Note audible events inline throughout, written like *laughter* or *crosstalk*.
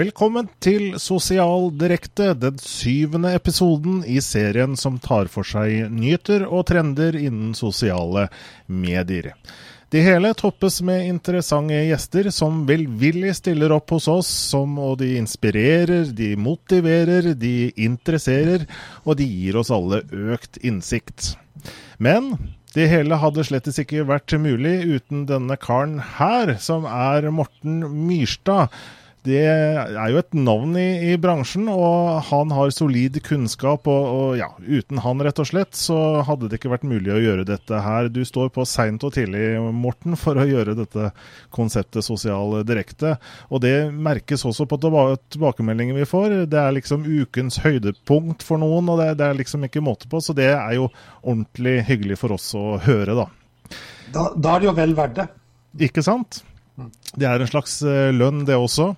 Velkommen til Sosial Direkte, den syvende episoden i serien som tar for seg nyheter og trender innen sosiale medier. Det hele toppes med interessante gjester som velvillig stiller opp hos oss, som, og de inspirerer, de motiverer, de interesserer, og de gir oss alle økt innsikt. Men det hele hadde slettes ikke vært mulig uten denne karen her, som er Morten Myrstad det er jo et navn i, i, bransjen, og han har solid kunnskap. Og, og, ja, uten han, rett og slett, så hadde det ikke vært mulig å gjøre dette her. Du står på seint og tidlig, Morten, for å gjøre dette konseptet sosial direkte. Og det merkes også på tilbakemeldinger vi får. Det er liksom ukens høydepunkt for noen, og det, det er liksom ikke måte på. Så det er jo ordentlig hyggelig for oss å høre, da. Da, da er det jo vel verdt det. Ikke sant? Det er en slags eh, lønn, det også.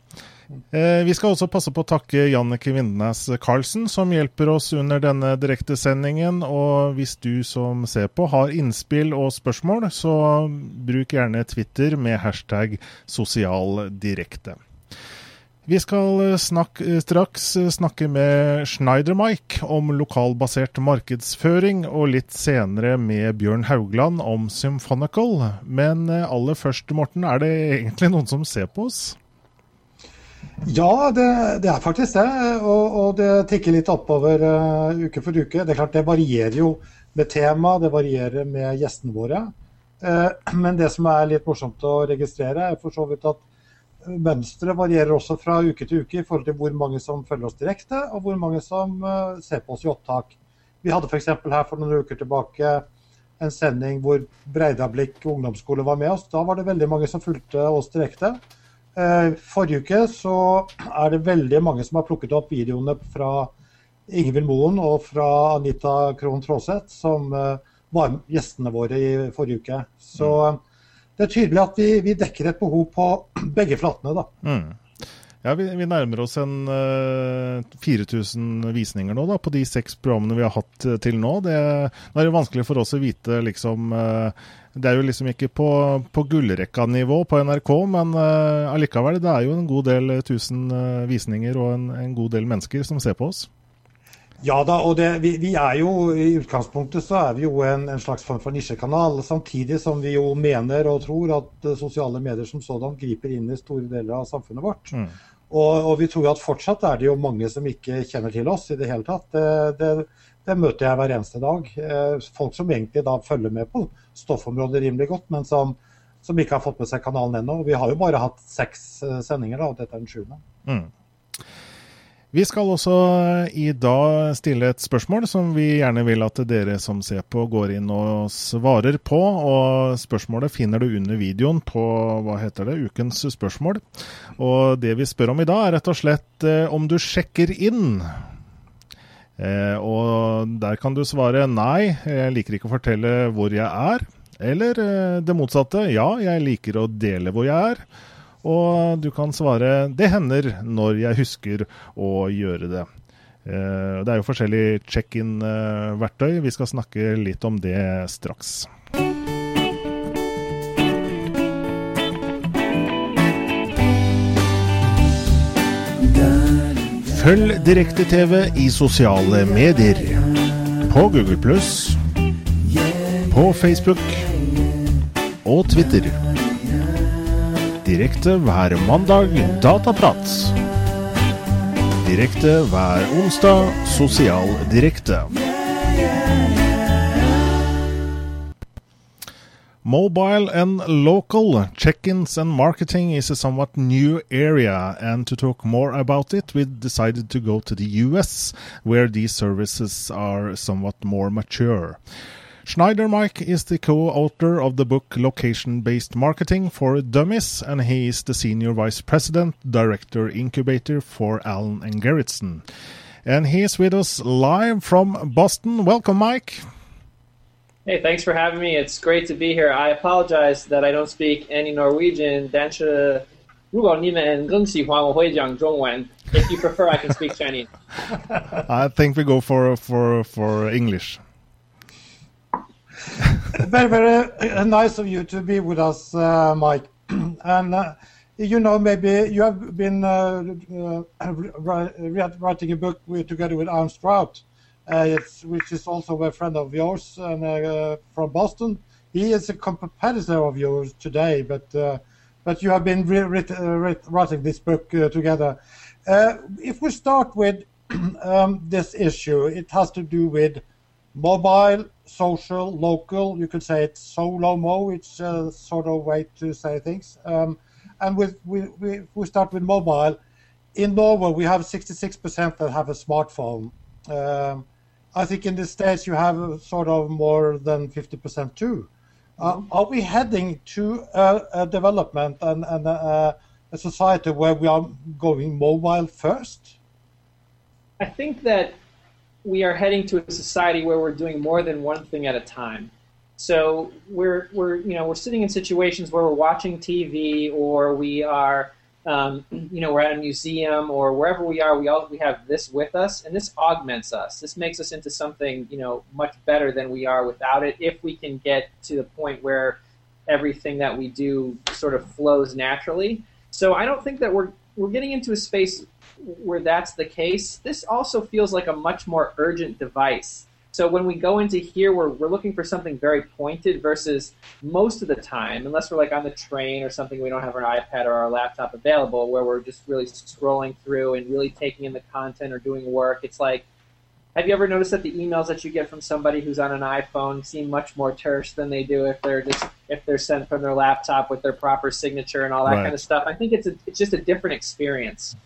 Eh, vi skal også passe på å takke Jannicke Vindnes Karlsen, som hjelper oss under denne direktesendingen. Og hvis du som ser på har innspill og spørsmål, så bruk gjerne Twitter med hashtag sosialdirekte. Vi skal eh, snakke, eh, straks eh, snakke med Schneider-Mike om lokalbasert markedsføring, og litt senere med Bjørn Haugland om Symphonical. Men aller først, Morten, er det egentlig noen som ser på oss? Ja, det, det er faktisk det. Og, og, det tikker litt oppover uh, uke for uke. Det er klart det varierer jo med tema, det varierer med gjestene våre. Uh, men det som er litt morsomt å registrere, er for så vidt at Mønsteret varierer også fra uke til uke i forhold til hvor mange som følger oss direkte, og hvor mange som uh, ser på oss i opptak. Vi hadde f.eks. her for noen uker tilbake en sending hvor Breidablikk ungdomsskole var med oss. Da var det veldig mange som fulgte oss direkte. Uh, forrige uke så er det veldig mange som har plukket opp videoene fra Ingvild Moen og fra Anita Krohn Traaseth, som uh, var gjestene våre i forrige uke. Så mm det er tydelig at vi, vi, dekker et behov på *clears throat* begge flatene. da. Mm. Ja, vi, vi, nærmer oss en uh, eh, 4000 visninger nå da, på de seks programmene vi har hatt uh, til nå. Det, nå er det vanskelig for oss å vite liksom uh, Det er jo liksom ikke på, på gullrekka-nivå på NRK, men allikevel, det er jo en god del tusen visninger og en, en god del mennesker som ser på oss. Ja da, og det, vi, vi, er jo i utgangspunktet så er vi jo en, en, slags form for nisjekanal. Samtidig som vi jo mener og tror at uh, sosiale medier som sådan griper inn i store deler av samfunnet vårt. Mm. Og, og, vi tror at fortsatt er det jo mange som ikke kjenner til oss i det hele tatt. Det, det, det møter jeg hver eneste dag. Eh, folk som egentlig da følger med på stoffområdet rimelig godt, men som, som ikke har fått med seg kanalen ennå. Vi har jo bare hatt seks uh, sendinger, da, og dette er den sjuende. Mm. Vi skal også i dag stille et spørsmål som vi gjerne vil at dere som ser på, går inn og svarer på. og Spørsmålet finner du under videoen på hva heter det, ukens spørsmål. Og Det vi spør om i dag, er rett og slett eh, om du sjekker inn. Eh, og Der kan du svare nei, jeg liker ikke å fortelle hvor jeg er. Eller eh, det motsatte, ja, jeg liker å dele hvor jeg er. Og du kan svare 'det hender når jeg husker å gjøre det'. Eh, det er jo forskjellige check-in-verktøy. Vi skal snakke litt om det straks. Følg Direkte-TV i sosiale medier. På Google pluss, på Facebook og Twitter direkte hver mandag Dataprat. Direkte hver onsdag Sosial direkte. Mobile and local check-ins and marketing is a somewhat new area, and to talk more about it, we decided to go to the US, where these services are somewhat more mature. Schneider-Mike is the co-author of the book Location-Based Marketing for Dummies, and he is the Senior Vice President, Director Incubator for Allen and Gerritsen. And he is with us live from Boston. Welcome, Mike. Hey, thanks for having me. It's great to be here. I apologize that I don't speak any Norwegian. 但是如果你们更喜欢，我会讲中文. If you prefer, I can speak Chinese. *laughs* I think we go for for for English. very, very uh, nice of you to be with us, uh, Mike. *clears throat* and uh, you know, maybe you have been uh, uh, writing a book with, together with Arne Strout, uh, which is also a friend of yours and uh, from Boston. He is a competitor of yours today, but uh, but you have been writing this book together. if we start with *clears throat* um, this issue, it has to do with mobile, social, local. You could say it's solo mo. It's a sort of way to say things. Um, and with we, we, we start with mobile. In Norway, we have 66% that have a smartphone. Um, I think in the States you have sort of more than 50% too. Uh, mm-hmm. are we heading to a, a development and, and a, a, society where we are going mobile first? I think that we are heading to a society where we're doing more than one thing at a time. So we're we're you know we're sitting in situations where we're watching TV or we are um, you know we're at a museum or wherever we are we all we have this with us and this augments us. This makes us into something you know much better than we are without it. If we can get to the point where everything that we do sort of flows naturally. So I don't think that we're we're getting into a space where that's the case. This also feels like a much more urgent device so when we go into here, we're, we're looking for something very pointed versus most of the time, unless we're like on the train or something, we don't have our iPad or our laptop available, where we're just really scrolling through and really taking in the content or doing work. It's like, have you ever noticed that the emails that you get from somebody who's on an iPhone seem much more terse than they do if they're just if they're sent from their laptop with their proper signature and all that right. kind of stuff? I think it's a, it's just a different experience.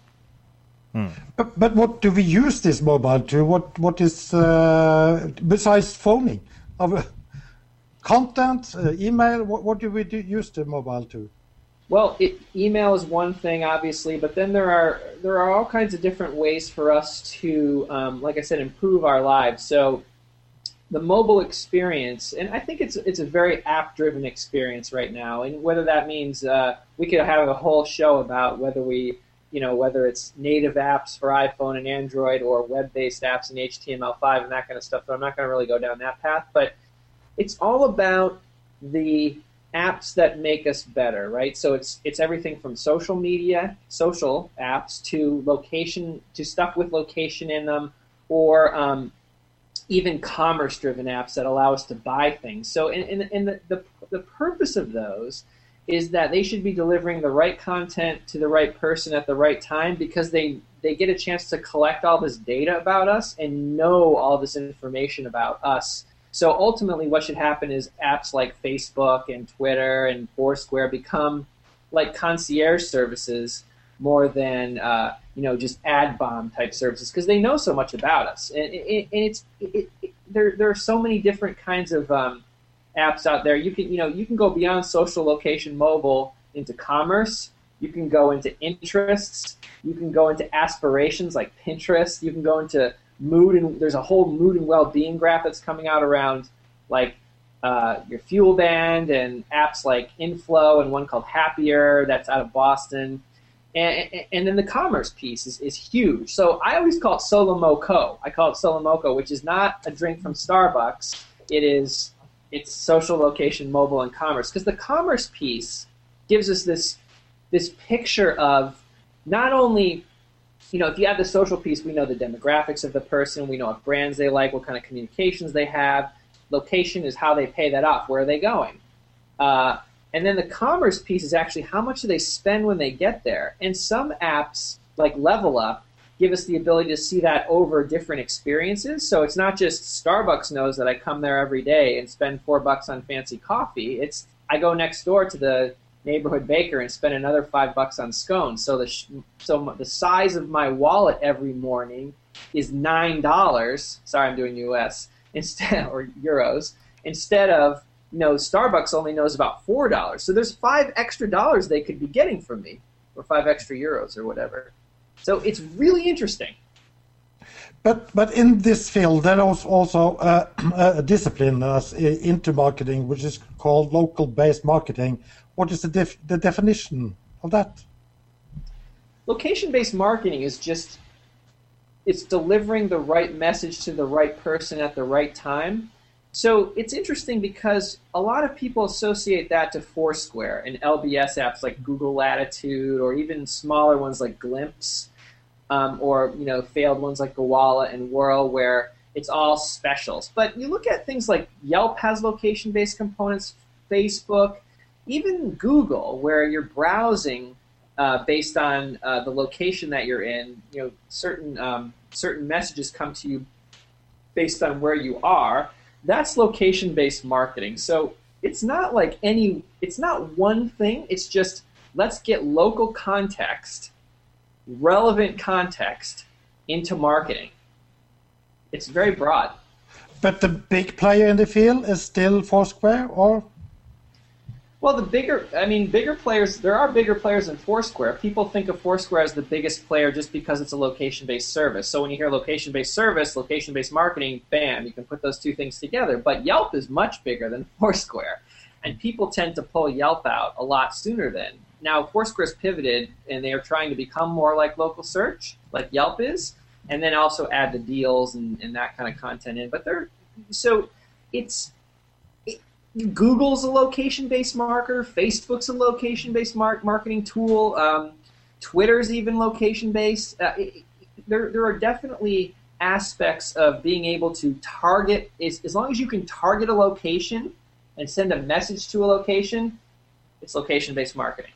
Hmm. But, but what do we use this mobile to? What what is uh, besides phoning of uh, content, uh, email? What, what do we do, use the mobile to? Well, it, email is one thing, obviously, but then there are there are all kinds of different ways for us to, um, like I said, improve our lives. So the mobile experience, and I think it's it's a very app-driven experience right now. And whether that means uh, we could have a whole show about whether we you know, whether it's native apps for iPhone and Android or web-based apps in HTML5 and that kind of stuff. But I'm not going to really go down that path. But it's all about the apps that make us better, right? So it's it's everything from social media, social apps to location, to stuff with location in them, or um, even commerce-driven apps that allow us to buy things. So, and, and, and the, the the purpose of those is that they should be delivering the right content to the right person at the right time because they they get a chance to collect all this data about us and know all this information about us. So ultimately, what should happen is apps like Facebook and Twitter and Foursquare become like concierge services more than uh, you know just ad bomb type services because they know so much about us and, and it's it, there there are so many different kinds of um, apps out there. You can you know you can go beyond social location mobile into commerce. You can go into interests. You can go into aspirations like Pinterest. You can go into mood and there's a whole mood and well-being graph that's coming out around like uh, your fuel band and apps like Inflow and one called Happier that's out of Boston. And, and, then the commerce piece is, is huge. So I always call it Solo Moco. I call it Solo Moco, which is not a drink from Starbucks. It is it's social location, mobile, and commerce. Because the commerce piece gives us this this picture of not only you know if you have the social piece, we know the demographics of the person, we know what brands they like, what kind of communications they have. Location is how they pay that off. Where are they going? Uh, and then the commerce piece is actually how much do they spend when they get there. And some apps like Level Up give us the ability to see that over different experiences. So it's not just Starbucks knows that I come there every day and spend four bucks on fancy coffee. It's I go next door to the neighborhood baker and spend another five bucks on scones. So the so the size of my wallet every morning is nine dollars. Sorry, I'm doing U.S. instead *laughs* or euros instead of you know Starbucks only knows about four dollars. So there's five extra dollars they could be getting from me, or five extra euros or whatever. So it's really interesting. But but in this field, there is also uh, *clears throat* a discipline uh, into marketing, which is called local-based marketing. What is the def the definition of that? Location-based marketing is just it's delivering the right message to the right person at the right time So it's interesting because a lot of people associate that to Foursquare and LBS apps like Google Latitude, or even smaller ones like Glimpse, um, or you know failed ones like Gowalla and Whirl, where it's all specials. But you look at things like Yelp has location-based components, Facebook, even Google, where you're browsing uh, based on uh, the location that you're in. You know, certain um, certain messages come to you based on where you are. That's location-based marketing. So it's not like any. It's not one thing. It's just let's get local context, relevant context into marketing. It's very broad. But the big player in the field is still Foursquare, or well, the bigger, I mean, bigger players, there are bigger players in Foursquare. People think of Foursquare as the biggest player just because it's a location based service. So when you hear location based service, location based marketing, bam, you can put those two things together. But Yelp is much bigger than *laughs* Foursquare. And people tend to pull Yelp out a lot sooner than. Now, Foursquare's pivoted and they are trying to become more like local search, like Yelp is, and then also add the deals and, and that kind of content in. But they're, so it's, Google's a location-based marketer. Facebook's a location-based mar- marketing tool. Um, Twitter's even location-based. Uh, it, there, there are definitely aspects of being able to target. As, as long as you can target a location and send a message to a location, it's location-based marketing.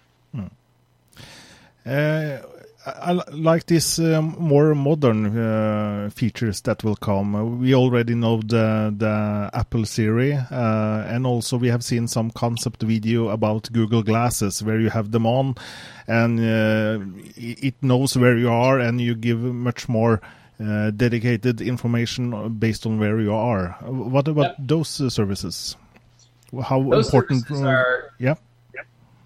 Uh, I like these um, more modern uh, features that will come. We already know the the Apple Siri, uh, and also we have seen some concept video about Google Glasses where you have them on, and uh, it knows where you are, and you give much more uh, dedicated information based on where you are. What about yep. those uh, services? How those important? Services are, yeah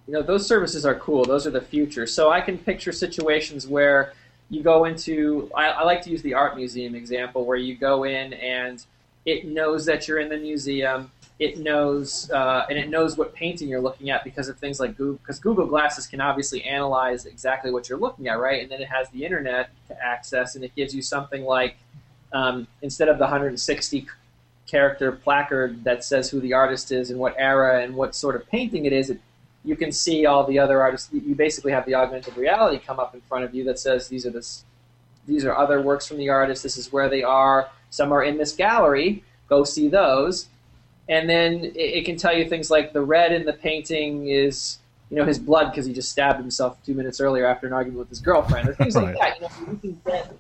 you know those services are cool. Those are the future. So i can picture situations where you go into I, I, like to use the art museum example where you go in and it knows that you're in the museum. It knows uh, and it knows what painting you're looking at because of things like google because google glasses can obviously analyze exactly what you're looking at right? And then it has the internet to access and it gives you something like um, instead of the 160 character placard that says who the artist is and what era and what sort of painting it is it you can see all the other artists. You basically have the augmented reality come up in front of you that says these are this, these are other works from the artist. This is where they are. Some are in this gallery. Go see those, and then it, it can tell you things like the red in the painting is you know his blood because he just stabbed himself two minutes earlier after an argument with his girlfriend, or things right. like that. You know, you can get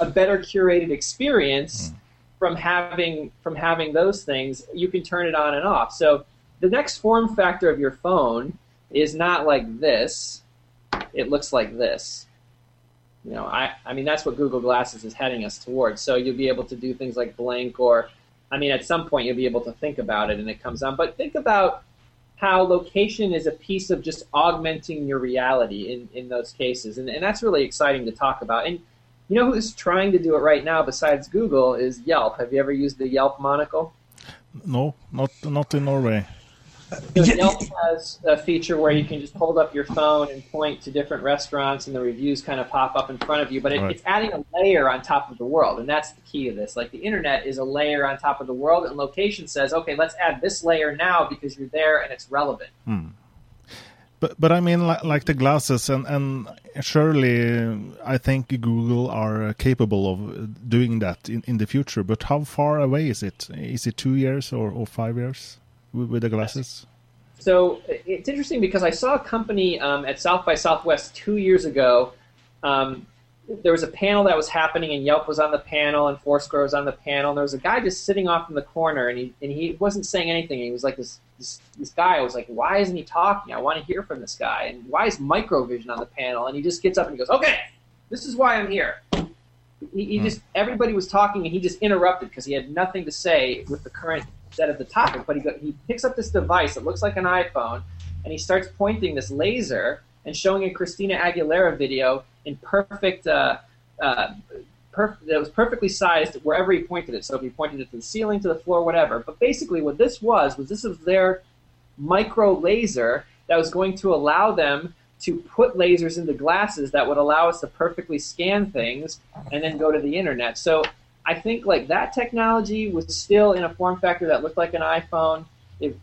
a better curated experience mm. from having from having those things. You can turn it on and off. So the next form factor of your phone is not like this. It looks like this. You know, I, I mean, that's what Google Glasses is heading us towards. So you'll be able to do things like blink or, I mean, at some point you'll be able to think about it and it comes on. But think about how location is a piece of just augmenting your reality in, in those cases. And, and that's really exciting to talk about. And you know who's trying to do it right now besides Google is Yelp. Have you ever used the Yelp monocle? No, not not in Norway. So Yelp has a feature where you can just hold up your phone and point to different restaurants, and the reviews kind of pop up in front of you. But it, right. it's adding a layer on top of the world, and that's the key to this. Like the internet is a layer on top of the world, and location says, okay, let's add this layer now because you're there and it's relevant. Hmm. But but I mean, like, like the glasses, and and surely I think Google are capable of doing that in, in the future. But how far away is it? Is it two years or, or five years? With the glasses? So it's interesting because I saw a company um, at South by Southwest two years ago. Um, there was a panel that was happening, and Yelp was on the panel, and Foursquare was on the panel. And there was a guy just sitting off in the corner, and he and he wasn't saying anything. He was like this this, this guy. I was like, why isn't he talking? I want to hear from this guy. And why is Microvision on the panel? And he just gets up and he goes, okay, this is why I'm here. He, he hmm. just everybody was talking, and he just interrupted because he had nothing to say with the current set of the topic, but he, go, he picks up this device that looks like an iPhone and he starts pointing this laser and showing a Christina Aguilera video in perfect, uh, uh, perf- that was perfectly sized wherever he pointed it. So if he pointed it to the ceiling, to the floor, whatever. But basically, what this was was this was their micro laser that was going to allow them to put lasers into glasses that would allow us to perfectly scan things and then go to the internet. So I think like that technology was still in a form factor that looked like an iPhone. It,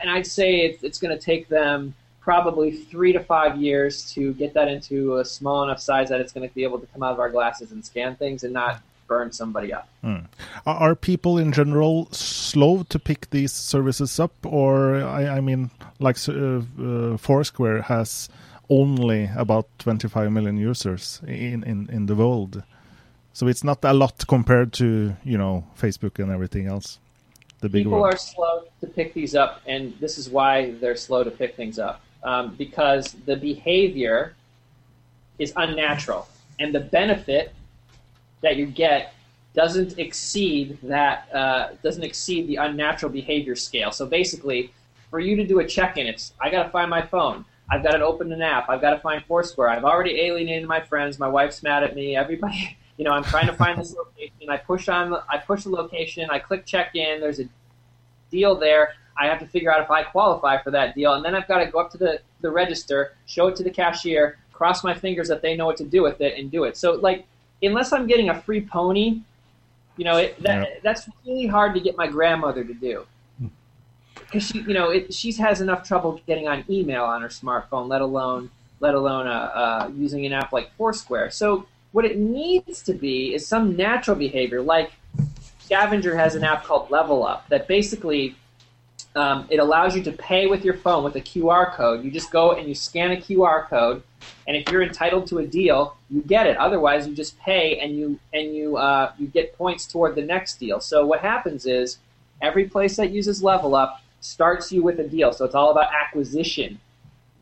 and I'd say it's, it's going to take them probably three to five years to get that into a small enough size that it's going to be able to come out of our glasses and scan things and not burn somebody up. Hmm. Are people in general slow to pick these services up, or I, I mean, like uh, uh, Foursquare has only about 25 million users in, in, in the world, so it's not a lot compared to you know Facebook and everything else. The big people world. are slow to pick these up, and this is why they're slow to pick things up um, because the behavior is unnatural, and the benefit that you get doesn't exceed that uh, doesn't exceed the unnatural behavior scale. So basically, for you to do a check-in, it's I got to find my phone. I've got to open an app. I've got to find Foursquare. I've already alienated my friends. My wife's mad at me. Everybody, you know, I'm trying to find this location. I push on, I push the location. I click check in. There's a deal there. I have to figure out if I qualify for that deal, and then I've got to go up to the, the register, show it to the cashier, cross my fingers that they know what to do with it, and do it. So like unless I'm getting a free pony, you know, it, that, yeah. that's really hard to get my grandmother to do. Because she, you know, it, she has enough trouble getting on email on her smartphone, let alone let alone uh, uh, using an app like Foursquare. So what it needs to be is some natural behavior, like Scavenger has an app called Level Up that basically um, it allows you to pay with your phone with a QR code. You just go and you scan a QR code, and if you're entitled to a deal, you get it. Otherwise, you just pay and you and you uh, you get points toward the next deal. So what happens is every place that uses Level Up starts you with a deal. So it's all about acquisition.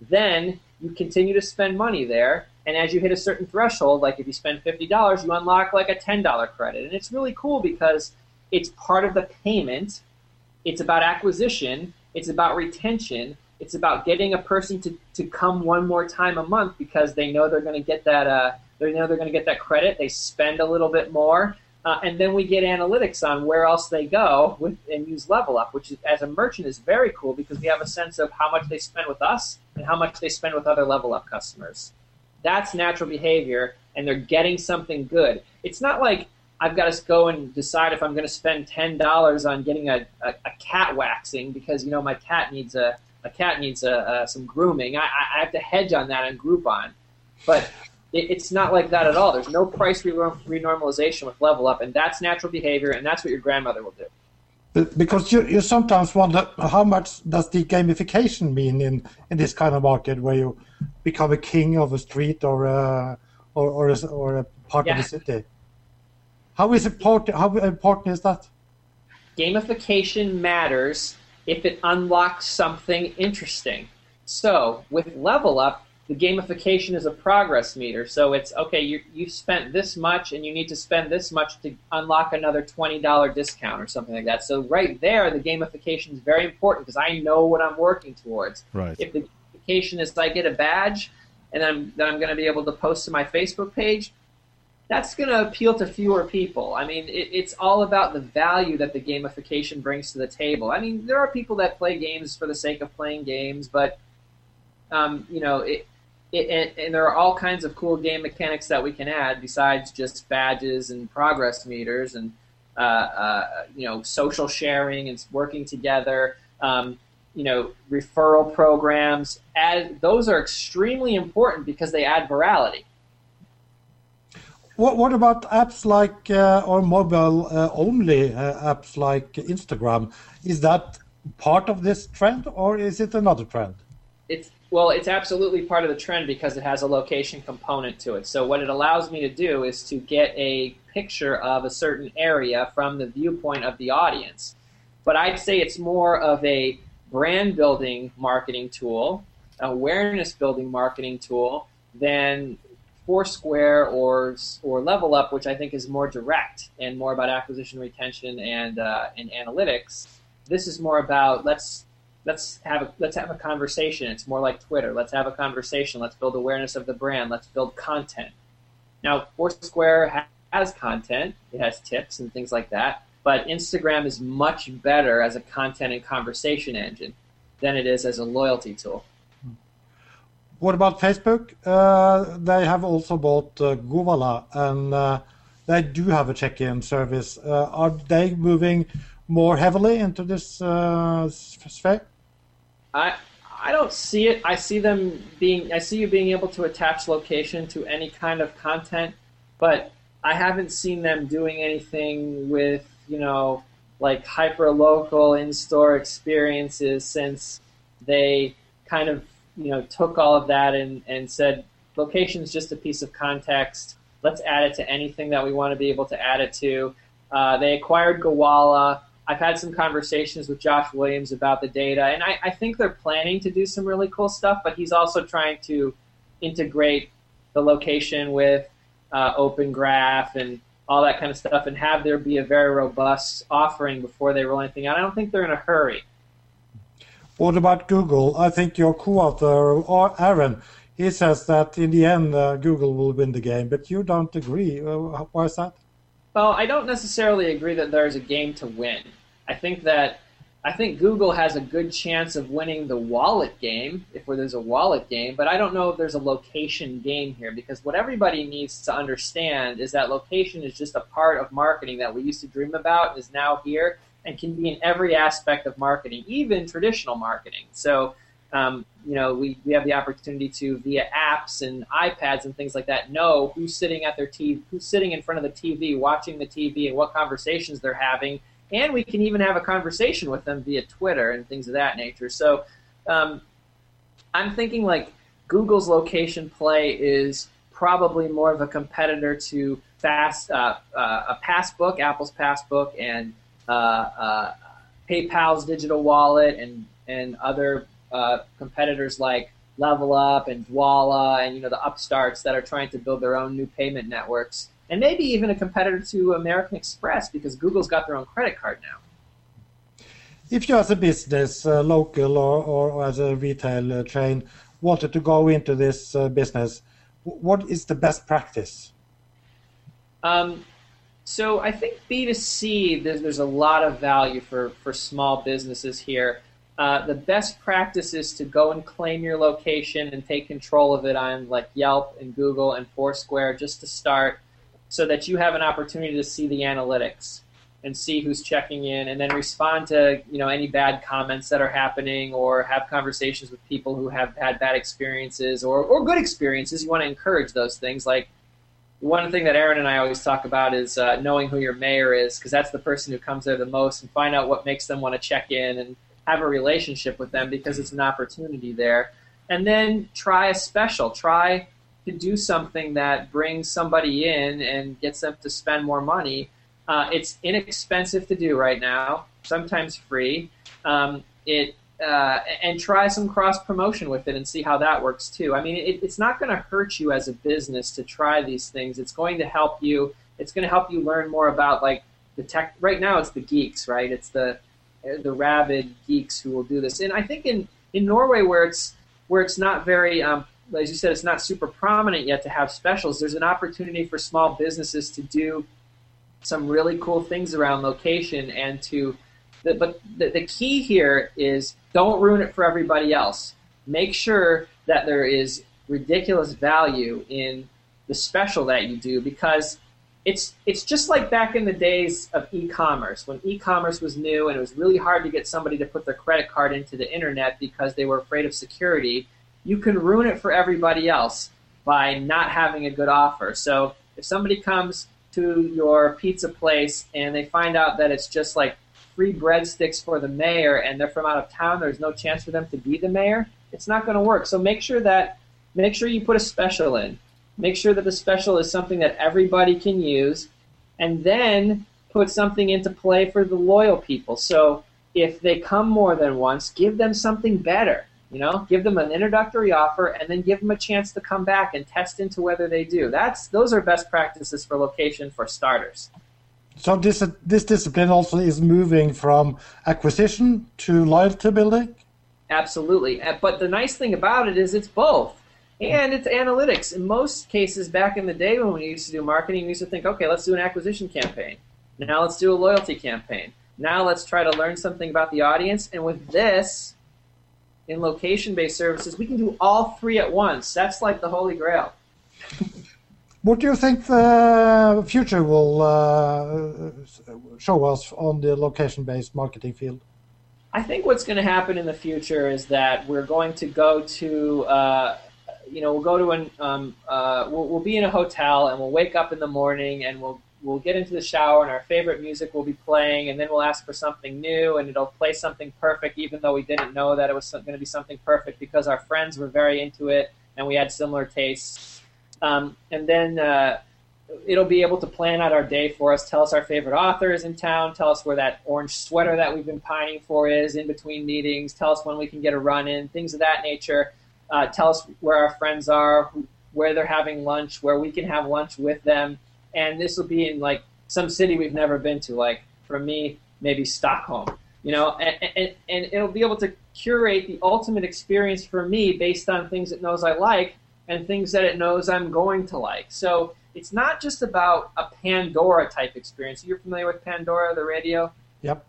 Then you continue to spend money there, and as you hit a certain threshold, like if you spend fifty dollars, you unlock like a ten dollar credit, and it's really cool because it's part of the payment. It's about acquisition. It's about retention it's about getting a person to, to come one more time a month because they know they're going to get that uh, they know they're going to get that credit. They spend a little bit more, uh, and then we get analytics on where else they go with, and use Level Up, which is, as a merchant is very cool because we have a sense of how much they spend with us and how much they spend with other Level Up customers. That's natural behavior, and they're getting something good. It's not like I've got to go and decide if I'm going to spend ten dollars on getting a, a, a cat waxing because you know my cat needs a a cat needs uh, uh, some grooming. I, I have to hedge on that on Groupon, but it, it's not like that at all. There's no price re- renormalization with Level Up, and that's natural behavior, and that's what your grandmother will do. Because you, you sometimes wonder how much does the gamification mean in, in this kind of market where you become a king of a street or a, or, or a, or a part yeah. of the city. How is important? How important is that? Gamification matters if it unlocks something interesting. So with Level Up, the gamification is a progress meter. So it's okay, you you spent this much and you need to spend this much to unlock another $20 discount or something like that. So right there, the gamification is very important because I know what I'm working towards. Right. If the gamification is I get a badge and I'm, then I'm going to be able to post to my Facebook page, that's going to appeal to fewer people. I mean, it, it's all about the value that the gamification brings to the table. I mean, there are people that play games for the sake of playing games, but um, you know, it, it, and, and, there are all kinds of cool game mechanics that we can add besides just badges and progress meters and uh, uh, you know social sharing and working together. Um, you know, referral programs. Add, those are extremely important because they add virality. What, what about apps like uh, or mobile uh, only uh, apps like Instagram? Is that part of this trend or is it another trend? It's well, it's absolutely part of the trend because it has a location component to it. So what it allows me to do is to get a picture of a certain area from the viewpoint of the audience. But I'd say it's more of a brand building marketing tool, awareness building marketing tool than Foursquare or or Level Up, which I think is more direct and more about acquisition, retention, and uh, and analytics. This is more about let's let's have a, let's have a conversation. It's more like Twitter. Let's have a conversation. Let's build awareness of the brand. Let's build content. Now, Foursquare has content. It has tips and things like that. But Instagram is much better as a content and conversation engine than it is as a loyalty tool. What about Facebook? Uh, they have also bought uh, and uh, they do have a check-in service. Uh, are they moving more heavily into this uh, sphere? I I don't see it. I see them being. I see you being able to attach location to any kind of content, but I haven't seen them doing anything with you know like hyper local in-store experiences since they kind of you know took all of that and and said location is just a piece of context. Let's add it to anything that we want to be able to add it to. Uh, they acquired Gowalla I've had some conversations with Josh Williams about the data, and I, I think they're planning to do some really cool stuff, but he's also trying to integrate the location with uh, Open Graph and all that kind of stuff and have there be a very robust offering before they roll anything out. I don't think they're in a hurry. What about Google? I think your co-author, Aaron, he says that in the end uh, Google will win the game, but you don't agree. Uh, why is that? Well, I don't necessarily agree that there's a game to win. I think that I think Google has a good chance of winning the wallet game if there's a wallet game, but I don't know if there's a location game here because what everybody needs to understand is that location is just a part of marketing that we used to dream about is now here and can be in every aspect of marketing, even traditional marketing. So, um, you know, we, we have the opportunity to via apps and iPads and things like that know who's sitting at their TV, who's sitting in front of the TV, watching the TV, and what conversations they're having and we can even have a conversation with them via Twitter and things of that nature. So um, I'm thinking like Google's location play is probably more of a competitor to fast uh, uh, a Passbook, Apple's Passbook, and uh, uh PayPal's digital wallet, and and other uh, competitors like Level Up and Dwolla, and you know the upstarts that are trying to build their own new payment networks and maybe even a competitor to American Express because Google's got their own credit card now. If you, as a business, uh, local or, or, as a retail uh, chain, wanted to go into this uh, business, what is the best practice? Um, so I think B2C, there's, there's, a lot of value for, for small businesses here. Uh, the best practice is to go and claim your location and take control of it on like Yelp and Google and Foursquare just to start so that you have an opportunity to see the analytics and see who's checking in and then respond to you know any bad comments that are happening or have conversations with people who have had bad experiences or, or good experiences. You want to encourage those things. Like one thing that aaron and i always talk about is uh, knowing who your mayor is because that's the person who comes there the most and find out what makes them want to check in and have a relationship with them because it's an opportunity there. And then try a special try to do something that brings somebody in and gets them to spend more money. Uh, it's inexpensive to do right now, sometimes free. Um, it uh, and try some cross promotion with it and see how that works too. I mean, it, it's not going to hurt you as a business to try these things. It's going to help you. It's going to help you learn more about like the tech. Right now, it's the geeks, right? It's the the rabid geeks who will do this. And I think in in Norway, where it's where it's not very um, as you said, it's not super prominent yet to have specials. There's an opportunity for small businesses to do some really cool things around location and to. But the, the key here is don't ruin it for everybody else. Make sure that there is ridiculous value in the special that you do because it's it's just like back in the days of e-commerce when e-commerce was new and it was really hard to get somebody to put their credit card into the internet because they were afraid of security you can ruin it for everybody else by not having a good offer. So if somebody comes to your pizza place and they find out that it's just like free breadsticks for the mayor and they're from out of town, there's no chance for them to be the mayor, it's not going to work. So make sure that make sure you put a special in. Make sure that the special is something that everybody can use and then put something into play for the loyal people. So if they come more than once, give them something better. You know, give them an introductory offer and then give them a chance to come back and test into whether they do. That's those are best practices for location for starters. So this this discipline also is moving from acquisition to loyalty building. Absolutely, but the nice thing about it is it's both, and it's analytics. In most cases, back in the day when we used to do marketing, we used to think, okay, let's do an acquisition campaign. Now let's do a loyalty campaign. Now let's try to learn something about the audience. And with this, in location based services, we can do all three at once. That's like the holy grail. *laughs* What do you think the future will uh, show us on the location-based marketing field? I think what's going to happen in the future is that we're going to go to, uh, you know, we'll go to an, um, uh, we'll, we'll, be in a hotel and we'll wake up in the morning and we'll we'll get into the shower and our favorite music will be playing and then we'll ask for something new and it'll play something perfect even though we didn't know that it was going to be something perfect because our friends were very into it and we had similar tastes. Um, and then uh, it'll be able to plan out our day for us, tell us our favorite authors in town, tell us where that orange sweater that we've been pining for is in between meetings, tell us when we can get a run in, things of that nature. Uh, tell us where our friends are, where they're having lunch, where we can have lunch with them. And this will be in like some city we've never been to, like for me, maybe Stockholm. You know, and, and, and it'll be able to curate the ultimate experience for me based on things it knows I like and things that it knows I'm going to like. So it's not just about a Pandora type experience. You're familiar with Pandora, the radio? Yep.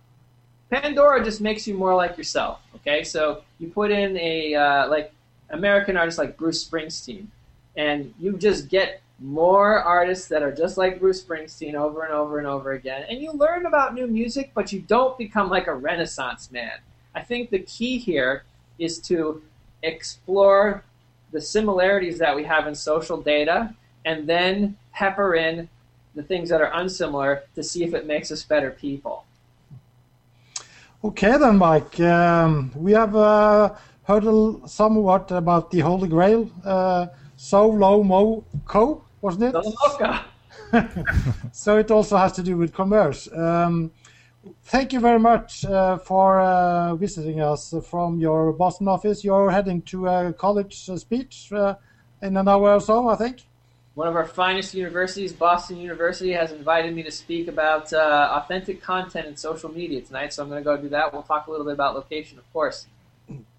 Pandora just makes you more like yourself. Okay, so you put in a uh, like American artist like Bruce Springsteen, and you just get more artists that are just like Bruce Springsteen over and over and over again, and you learn about new music, but you don't become like a Renaissance man. I think the key here is to explore the similarities that we have in social data and then pepper in the things that are unsimilar to see if it makes us better people. Okay, then, Mike. Um, we have uh, heard somewhat about the Holy Grail, uh, so Low Mo Co, wasn't it? *laughs* so it also has to do with commerce. Um, thank you very much uh, for uh, visiting us from your Boston office. You're heading to a college speech uh, in an hour or so, I think one of our finest universities, Boston University, has invited me to speak about uh, authentic content and social media tonight. So I'm going to go do that. We'll talk a little bit about location, of course.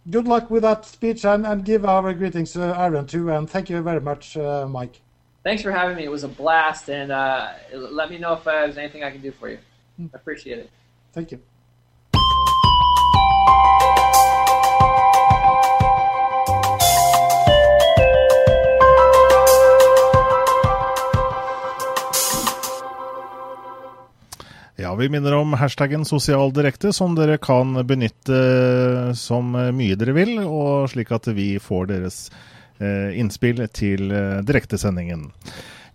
Good luck with that speech and, and give our greetings to Aaron too. And thank you very much, uh, Mike. Thanks for having me. It was a blast. And uh, let me know if uh, there's anything I can do for you. I appreciate it. Thank you. Ja, Vi minner om hashtaggen sosialdirekte, som dere kan benytte som mye dere vil, og slik at vi får deres eh, innspill til eh, direktesendingen.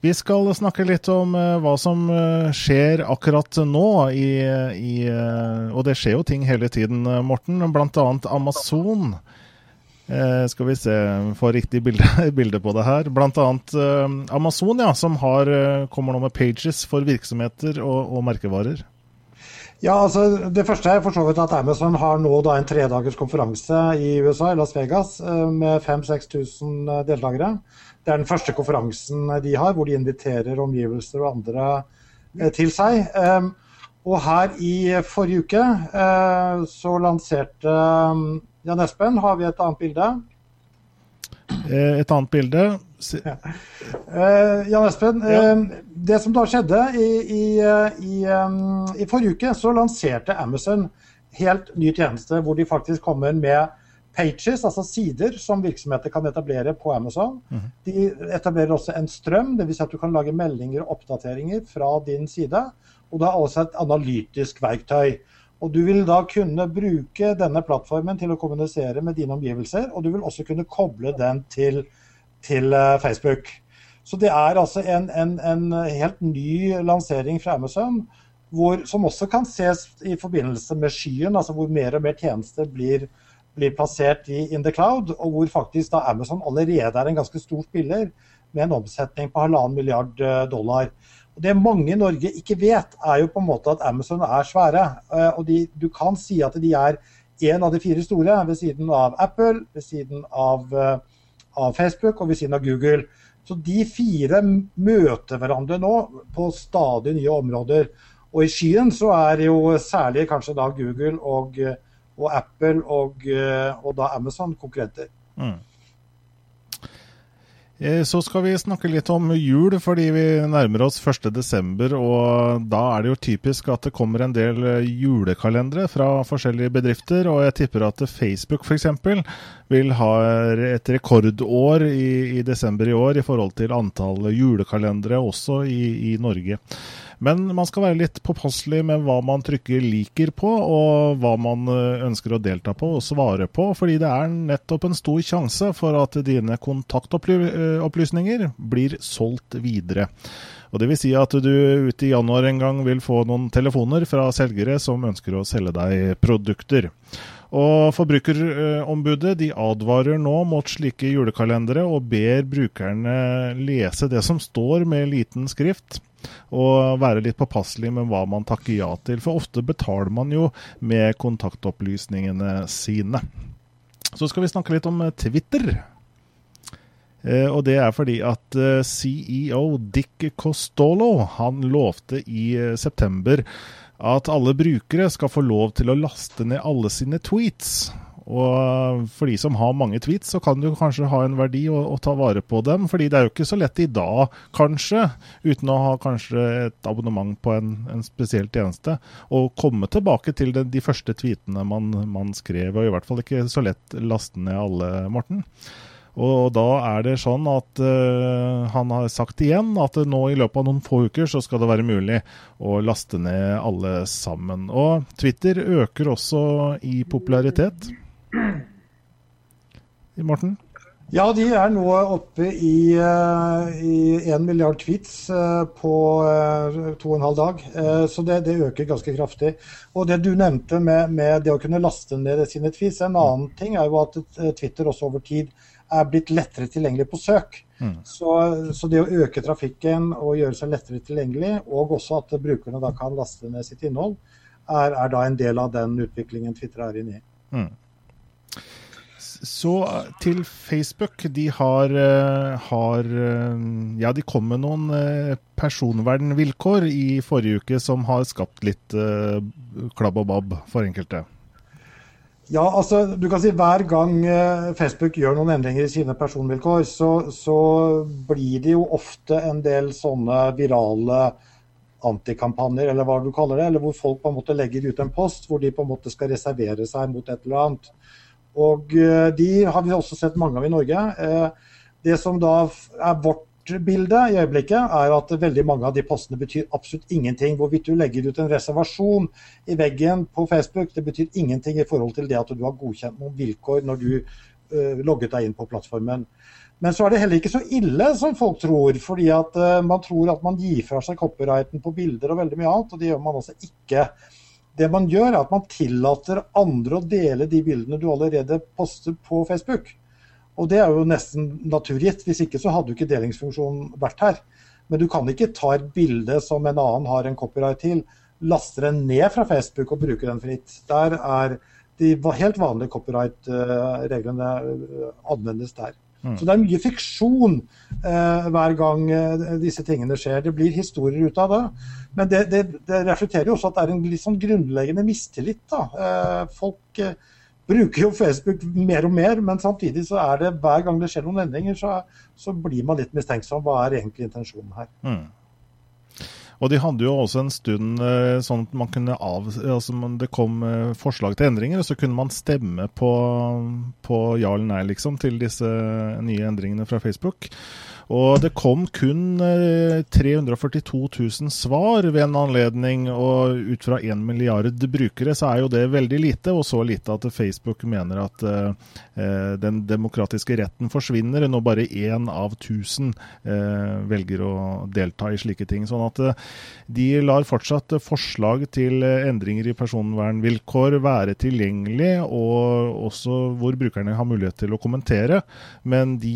Vi skal snakke litt om eh, hva som skjer akkurat nå, i, i, og det skjer jo ting hele tiden, Morten. Bl.a. Amazon Eh, skal vi se, få riktig bilde, *laughs* bilde på det her. Bl.a. Eh, Amazon, ja, som har, eh, kommer nå med pages for virksomheter og, og, merkevarer. Ja, altså Det første er for så vidt at Amazon har nå da en tredagers konferanse i USA, Las Vegas, eh, med 5000-6000 eh, deltakere. Det er den første konferansen de har, hvor de inviterer omgivelser og andre eh, til seg. Og her i forrige uke så lanserte Jan Espen, har vi et annet bilde? Eh, et annet bilde. Ja. Uh, Jan Espen, ja. uh, det som da skjedde i, i, i, i, forrige uke, så lanserte Amazon helt ny tjeneste hvor de faktisk kommer med pages, altså sider som virksomheter kan etablere på Amazon. Mm. De etablerer også en strøm, dvs. Si at du kan lage meldinger og oppdateringer fra din side. Og du har også et analytisk verktøy. Og Du vil da kunne bruke denne plattformen til å kommunisere med dine omgivelser, og du vil også kunne koble den til, til uh, Facebook. Så det er altså en, en, en, helt ny lansering fra Amazon, hvor, som også kan ses i forbindelse med skyen, altså hvor mer og mer tjenester blir, blir plassert i in the cloud, og hvor faktisk da Amazon allerede er en ganske stor spiller med en omsetning på halvannen milliard eh, dollar. Det mange i Norge ikke vet, er jo på en måte at Amazon er svære. Eh, og de, du kan si at de er en av de fire store, ved siden av Apple, ved siden av, eh, av Facebook og ved siden av Google. Så de fire møter hverandre nå på stadig nye områder. Og i skyen så er jo særlig kanskje da Google og, og Apple og, og, da Amazon konkurrenter. Mm. Eh, så skal vi snakke litt om jul, fordi vi nærmer oss 1.12. Og da er det jo typisk at det kommer en del eh, julekalendere fra forskjellige bedrifter. Og jeg tipper at Facebook f.eks. vil ha et rekordår i, i, desember i år i forhold til antall julekalendere også i, i Norge. Men man skal være litt påpasselig med hva man trykker 'liker' på, og hva man eh, ønsker å delta på og svare på, fordi det er nettopp en stor sjanse for at dine kontaktopplysninger blir solgt videre. Og det vil si at du ute i januar en gang vil få noen telefoner fra selgere som ønsker å selge deg produkter. Og Forbrukerombudet de advarer nå mot slike julekalendere og ber brukerne lese det som står med liten skrift og være litt påpasselig med hva man takker ja til. For ofte betaler man jo med kontaktopplysningene sine. Så skal vi snakke litt om eh, Twitter. Eh, og det er fordi at eh, CEO Dick Costolo han lovte i september at alle brukere skal få lov til å laste ned alle sine tweets. Og for de som har mange tweets, så kan det jo kanskje ha en verdi å, å, ta vare på dem. fordi det er jo ikke så lett i dag, kanskje, uten å ha kanskje et abonnement på en, en spesiell tjeneste, å komme tilbake til de, de første tweetene man, man, skrev. Og i hvert fall ikke så lett laste ned alle, Morten. Og da er det sånn at uh, han har sagt igjen at nå i løpet av noen få uker så skal det være mulig å laste ned alle sammen. Og Twitter øker også i popularitet. Morten? Ja, de er nå oppe i, uh, i 1 milliard tweets uh, på uh, to og en halv dag. Så det, det, øker ganske kraftig. Og det du nevnte med, med, det å kunne laste ned sine tweets, en annen ting er jo at Twitter også over tid er blitt lettere tilgjengelig på søk. Mm. Så, så, det å øke trafikken og gjøre seg lettere tilgjengelig, og også at brukerne da kan laste ned sitt innhold, er, er da en del av den utviklingen Twitter er inne i. Mm. Så eh, til Facebook. De har, eh, har, eh, Ja, de kom med noen personvernvilkår i forrige uke som har skapt litt klabb og babb for enkelte. Ja, altså du kan si Hver gang Facebook gjør noen endringer i sine personvilkår, så, så blir det jo ofte en del sånne virale antikampanjer, eller hva du kaller det. Eller hvor folk på en måte legger ut en post hvor de på en måte skal reservere seg mot et eller annet. Og eh, de har vi også sett mange av i Norge. Eh, det som da er vårt bilde i øyeblikket, er at veldig mange av de postene betyr absolutt ingenting. Hvorvidt du legger ut en reservasjon i veggen på Facebook, det betyr ingenting i forhold til det at du har godkjent noen vilkår når du uh, logget deg inn på plattformen. Men så er det heller ikke så ille som folk tror. fordi at man tror at man gir fra seg copyrighten på bilder og veldig mye annet, og det gjør man altså ikke. Det man gjør, er at man tillater andre å dele de bildene du allerede poster på Facebook. Og det er jo nesten naturgitt. Hvis ikke så hadde jo ikke delingsfunksjonen vært her. Men du kan ikke ta et bilde som en annen har en copyright til, laste den ned fra Facebook og bruke den fritt. Der er de helt vanlige copyright-reglene eh, anvendes der. Mm. Så det er mye fiksjon eh, hver gang eh, disse tingene skjer. Det blir historier ut av det. Men det, det, det reflekterer jo også at det er en litt sånn grunnleggende mistillit. Da. Eh, folk eh, bruker jo Facebook mer og mer, men samtidig så er det hver gang det skjer noen endringer, så, så blir man litt mistenksom. Hva er egentlig intensjonen her? Mm. Og de hadde jo også en stund eh, sånn at man kunne av... Altså det kom eh, forslag til endringer, og så kunne man stemme på, på ja eller nei, liksom, til disse nye endringene fra Facebook. Og det kom kun 342 eh, 000 svar ved en anledning, og ut fra 1 milliard brukere så er jo det veldig lite, og så lite at Facebook mener at uh, den demokratiske retten forsvinner når bare én av 1000 uh, velger å delta i slike ting. Sånn at uh, de lar fortsatt forslag til endringer i personvernvilkår være tilgjengelig, og også hvor brukerne har mulighet til å kommentere, men de,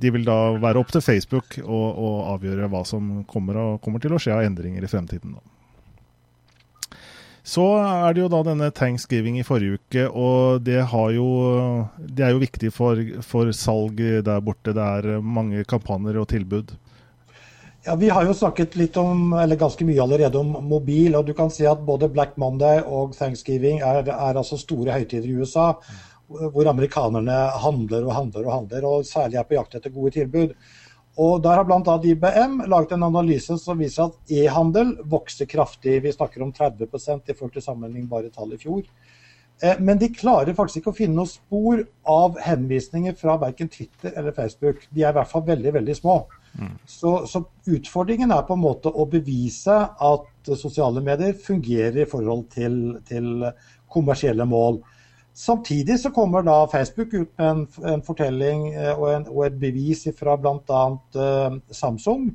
de vil vil da være opp til Facebook å, å avgjøre hva som kommer, kommer, til å skje av endringer i fremtiden. Så er det jo da denne thanksgiving i forrige uke, og det, jo, det er jo viktig for, for, salg der borte. Det er mange kampanjer og tilbud. Ja, Vi har jo snakket litt om, eller ganske mye allerede om mobil. og du kan si at Både Black Monday og thanksgiving er, er altså store høytider i USA. Hvor amerikanerne handler og handler og handler, og særlig er på jakt etter gode tilbud. Og Der har bl.a. IBM laget en analyse som viser at e-handel vokser kraftig. Vi snakker om 30% i forhold til sammenlignbare tall i fjor. Eh, men de klarer faktisk ikke å finne noen spor av henvisninger fra verken Twitter eller Facebook. De er i hvert fall veldig, veldig små. Mm. Så, så, utfordringen er på en måte å bevise at sosiale medier fungerer i forhold til, til kommersielle mål. Samtidig så kommer da Facebook ut med en, en fortelling eh, og, en, og, et bevis fra bl.a. Uh, Samsung,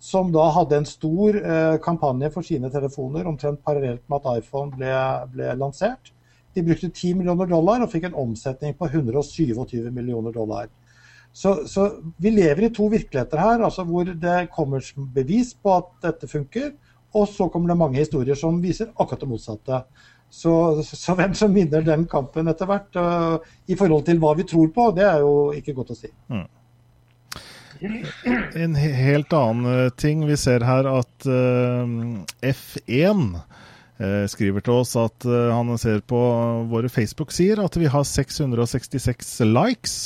som da hadde en stor uh, kampanje for sine telefoner omtrent parallelt med at iPhone ble, ble, lansert. De brukte 10 millioner dollar og fikk en omsetning på 127 millioner dollar. Så, så vi lever i to virkeligheter her, altså hvor det kommer bevis på at dette funker, og så kommer det mange historier som viser akkurat det motsatte. Så, så, hvem som vinner den kampen etter hvert, uh, i forhold til hva vi tror på, det er jo ikke godt å si. Mm. *clears throat* En helt annen eh, ting. Vi ser her at uh, F1 uh, skriver til oss at han ser på våre Facebook-sider at vi har 666 likes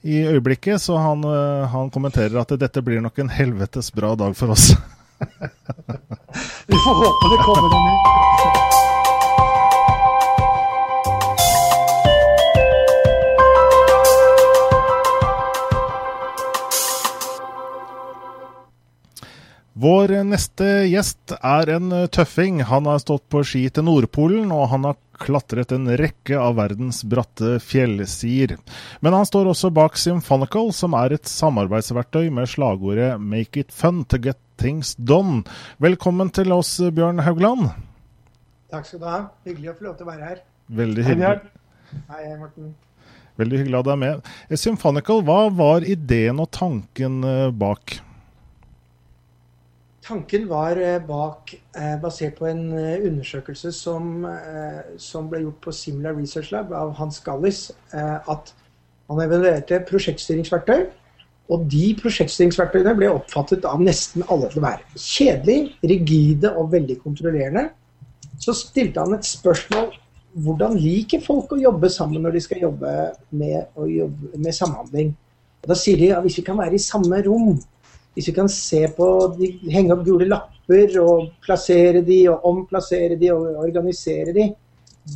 i øyeblikket. Så han, han kommenterer at dette blir nok en helvetes bra dag for oss. *laughs* vi får håpe det kommer en ny. *laughs* Vår neste gjest er en tøffing. Han har stått på ski til Nordpolen, og han har klatret en rekke av verdens bratte fjellsider. Men han står også bak Symphonical, som er et samarbeidsverktøy med slagordet 'Make it fun to get things done'. Velkommen til oss, Bjørn Haugland. Takk skal du ha. Hyggelig å få lov til å være her. Veldig hyggelig. Hei, hei Morten. Veldig hyggelig at du er med. Symphonical, hva var ideen og tanken eh, bak? Tanken var eh, bak, eh, basert på en eh, undersøkelse som, som, ble gjort på Simula Research Lab av Hans Gallis, at han evaluerte prosjektstyringsverktøy. Og de prosjektstyringsverktøyene ble oppfattet av nesten alle til å være kjedelig, rigide og veldig kontrollerende. Så stilte han et spørsmål hvordan liker folk å jobbe sammen når de skal jobbe med, jobbe med samhandling. Og da sier de at hvis vi kan være i samme rom hvis vi kan se på de, henge opp gule lapper og plassere de og omplassere de og organisere de,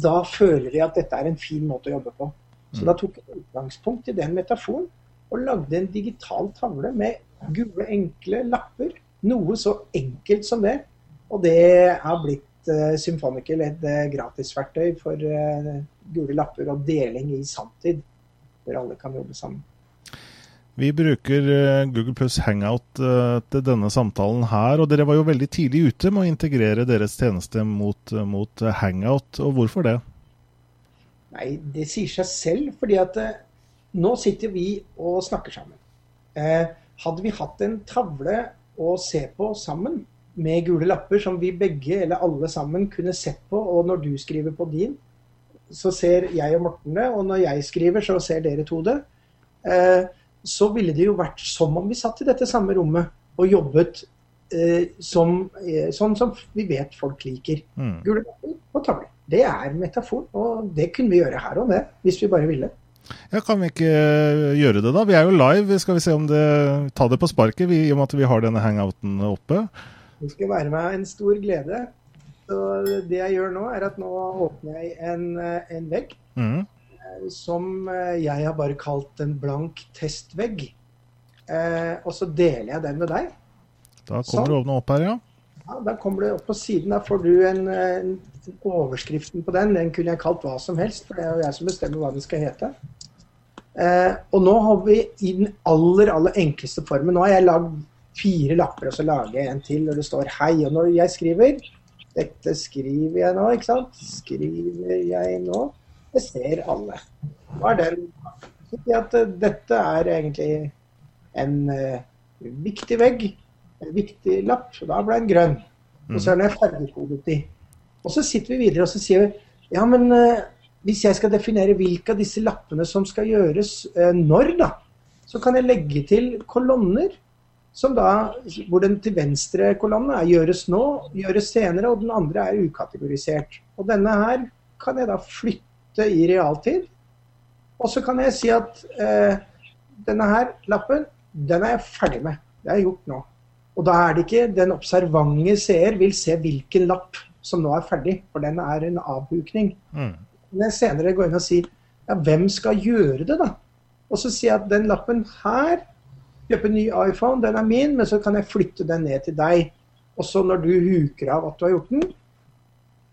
da føler vi at dette er en fin måte å jobbe på. Så mm. da tok jeg utgangspunkt i den metaforen og lagde en digital tavle med gule, enkle lapper. Noe så enkelt som det. Og det har blitt uh, Symfonical et uh, gratisverktøy for uh, gule lapper og deling i sanntid, hvor alle kan jobbe sammen. Vi bruker eh, Google Plus Hangout eh, til denne samtalen her, og dere var jo veldig tidlig ute med å integrere deres tjeneste mot, eh, mot Hangout. og Hvorfor det? Nei, Det sier seg selv, fordi at nå sitter vi og snakker sammen. Hadde vi hatt en tavle å se på sammen, med gule lapper som vi begge eller alle sammen kunne sett på, og når du skriver på din, så ser jeg og Morten det, og når jeg skriver, så ser dere to det. Eh, så ville det jo vært som om vi satt i dette samme rommet og jobbet eh, som, eh, sånn som vi vet folk liker. Mm. Gule lapper og tavler. Det er metafor, og det kunne vi gjøre her og det, hvis vi bare ville. Ja, Kan vi ikke eh, gjøre det, da? Vi er jo live. Skal vi se om det Ta det på sparket, vi, i og med at vi har denne hangouten oppe. Det skal være meg en stor glede. Så det jeg gjør nå, er at nå åpner jeg en, eh, en vegg. Mm som eh, jeg har bare kalt en blank testvegg. Eh, og så deler jeg den med deg. Da kommer sånn. det opp her, ja. ja. Da kommer det opp på siden. Da får du en, en, overskriften på den. Den kunne jeg kalt hva som helst, for det er jo jeg som bestemmer hva den skal hete. Eh, og nå har vi i den aller, aller enkleste formen Nå har jeg lagd fire lapper, og så lager jeg en til når det står 'hei'. Og når jeg skriver Dette skriver jeg nå, ikke sant? Skriver jeg nå? Det ser alle. Hva er den? At eh, dette er egentlig en uh, viktig vegg, en viktig lapp. og Da ble den grønn. Og så er den ferdigkodet i. Og så sitter vi videre og så sier vi, ja, men uh, hvis jeg skal definere hvilke av disse lappene som skal gjøres når, da, så kan jeg legge til kolonner. Som da, hvor den til venstre kolonnen er gjøres nå, gjøres senere, og den andre er ukategorisert. Og denne her kan jeg da flytte i realtid. Og så kan jeg si at eh, denne her lappen, den er jeg ferdig med. Det er gjort nå. Og da er det ikke den observante seer vil se hvilken lapp som nå er ferdig, for den er en avhukning. Mm. Men jeg senere går inn og sier ja, hvem skal gjøre det, da? Og så sier jeg at den lappen her, kjøpe ny iPhone, den er min, men så kan jeg flytte den ned til deg. Og så når du huker av at du har gjort den,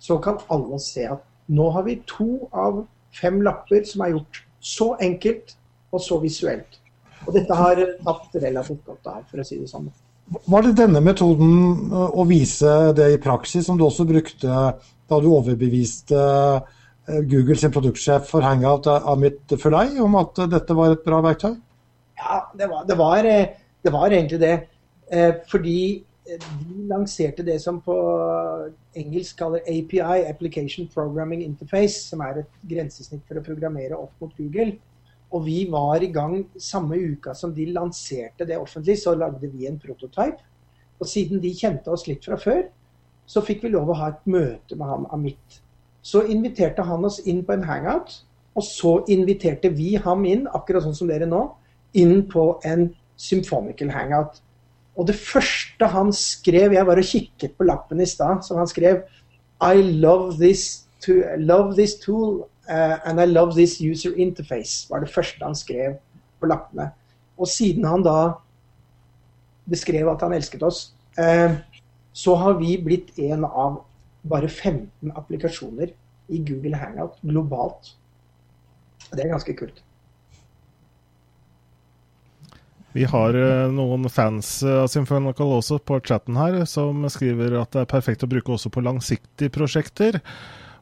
så kan alle se at nå har vi to av fem lapper som er gjort så enkelt og så visuelt. Og dette har tatt relativt godt av, for å si det sånn. Var det denne metoden å vise det i praksis som du også brukte da du overbeviste Google sin produktsjef for Hangout, Amit Fulai, om at dette var et bra verktøy? Ja, det var, det var, eh, det var egentlig det. Eh, fordi eh, de lanserte det som på engelsk kaller API, Application Programming Interface, som er et grensesnitt for å programmere opp mot Google. Og vi var i gang samme uka som de lanserte det offentlig, så lagde vi en prototype. Og siden de kjente oss litt fra før, så fikk vi lov å ha et møte med han Amit. Så inviterte han oss inn på en hangout, og så inviterte vi ham inn, akkurat sånn som dere nå, inn på en symphonical hangout. Og det første han skrev Jeg var og kikket på lappen i stad, som han skrev I love this, to, love this tool uh, and I love this user interface, var det første han skrev på lappene. Og siden han da beskrev at han elsket oss, uh, så har vi blitt en av bare 15 applikasjoner i Google Hangout globalt. Det er ganske kult. Vi har eh, noen fans av Symphonical også på chatten her, som skriver at det er perfekt å bruke også på langsiktige prosjekter.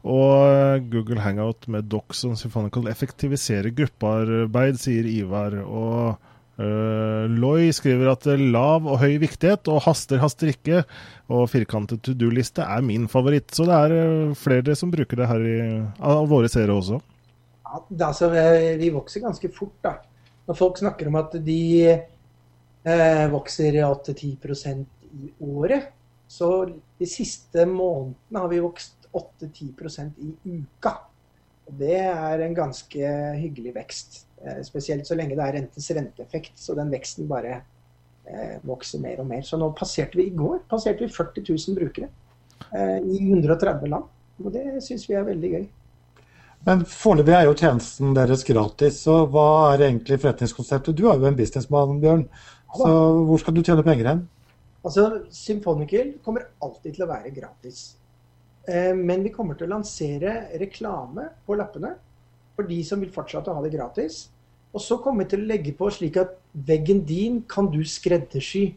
Og eh, Google Hangout med Docs og Symphonical effektiviserer gruppearbeid, sier Ivar. Og uh, Loy skriver at lav og høy viktighet og haster, haster ikke. Og firkantet to do-liste er min favoritt. Så det er flere som bruker det her i, av våre seere også. Ja, altså, vi vokser ganske fort, da. Når folk snakker om at de eh, vokser 8-10% i året, så de siste månedene har vi vokst 8-10% i uka. Og Det er en ganske hyggelig vekst. Eh, spesielt så lenge det er rentes renteeffekt, så den veksten bare eh, vokser mer og mer. Så nå passerte vi i går passerte vi 40 000 brukere eh, i 130 land. Og det syns vi er veldig gøy. Men foreløpig er jo tjenesten deres gratis, så hva er egentlig forretningskonseptet? Du er jo en businessmann, Bjørn. Så hvor skal du tjene penger hen? Altså, Symphonical kommer alltid til å være gratis. Eh, men vi kommer til å lansere reklame på lappene for de som vil fortsette å ha det gratis. Og så kommer vi til å legge på slik at veggen din kan du skreddersy.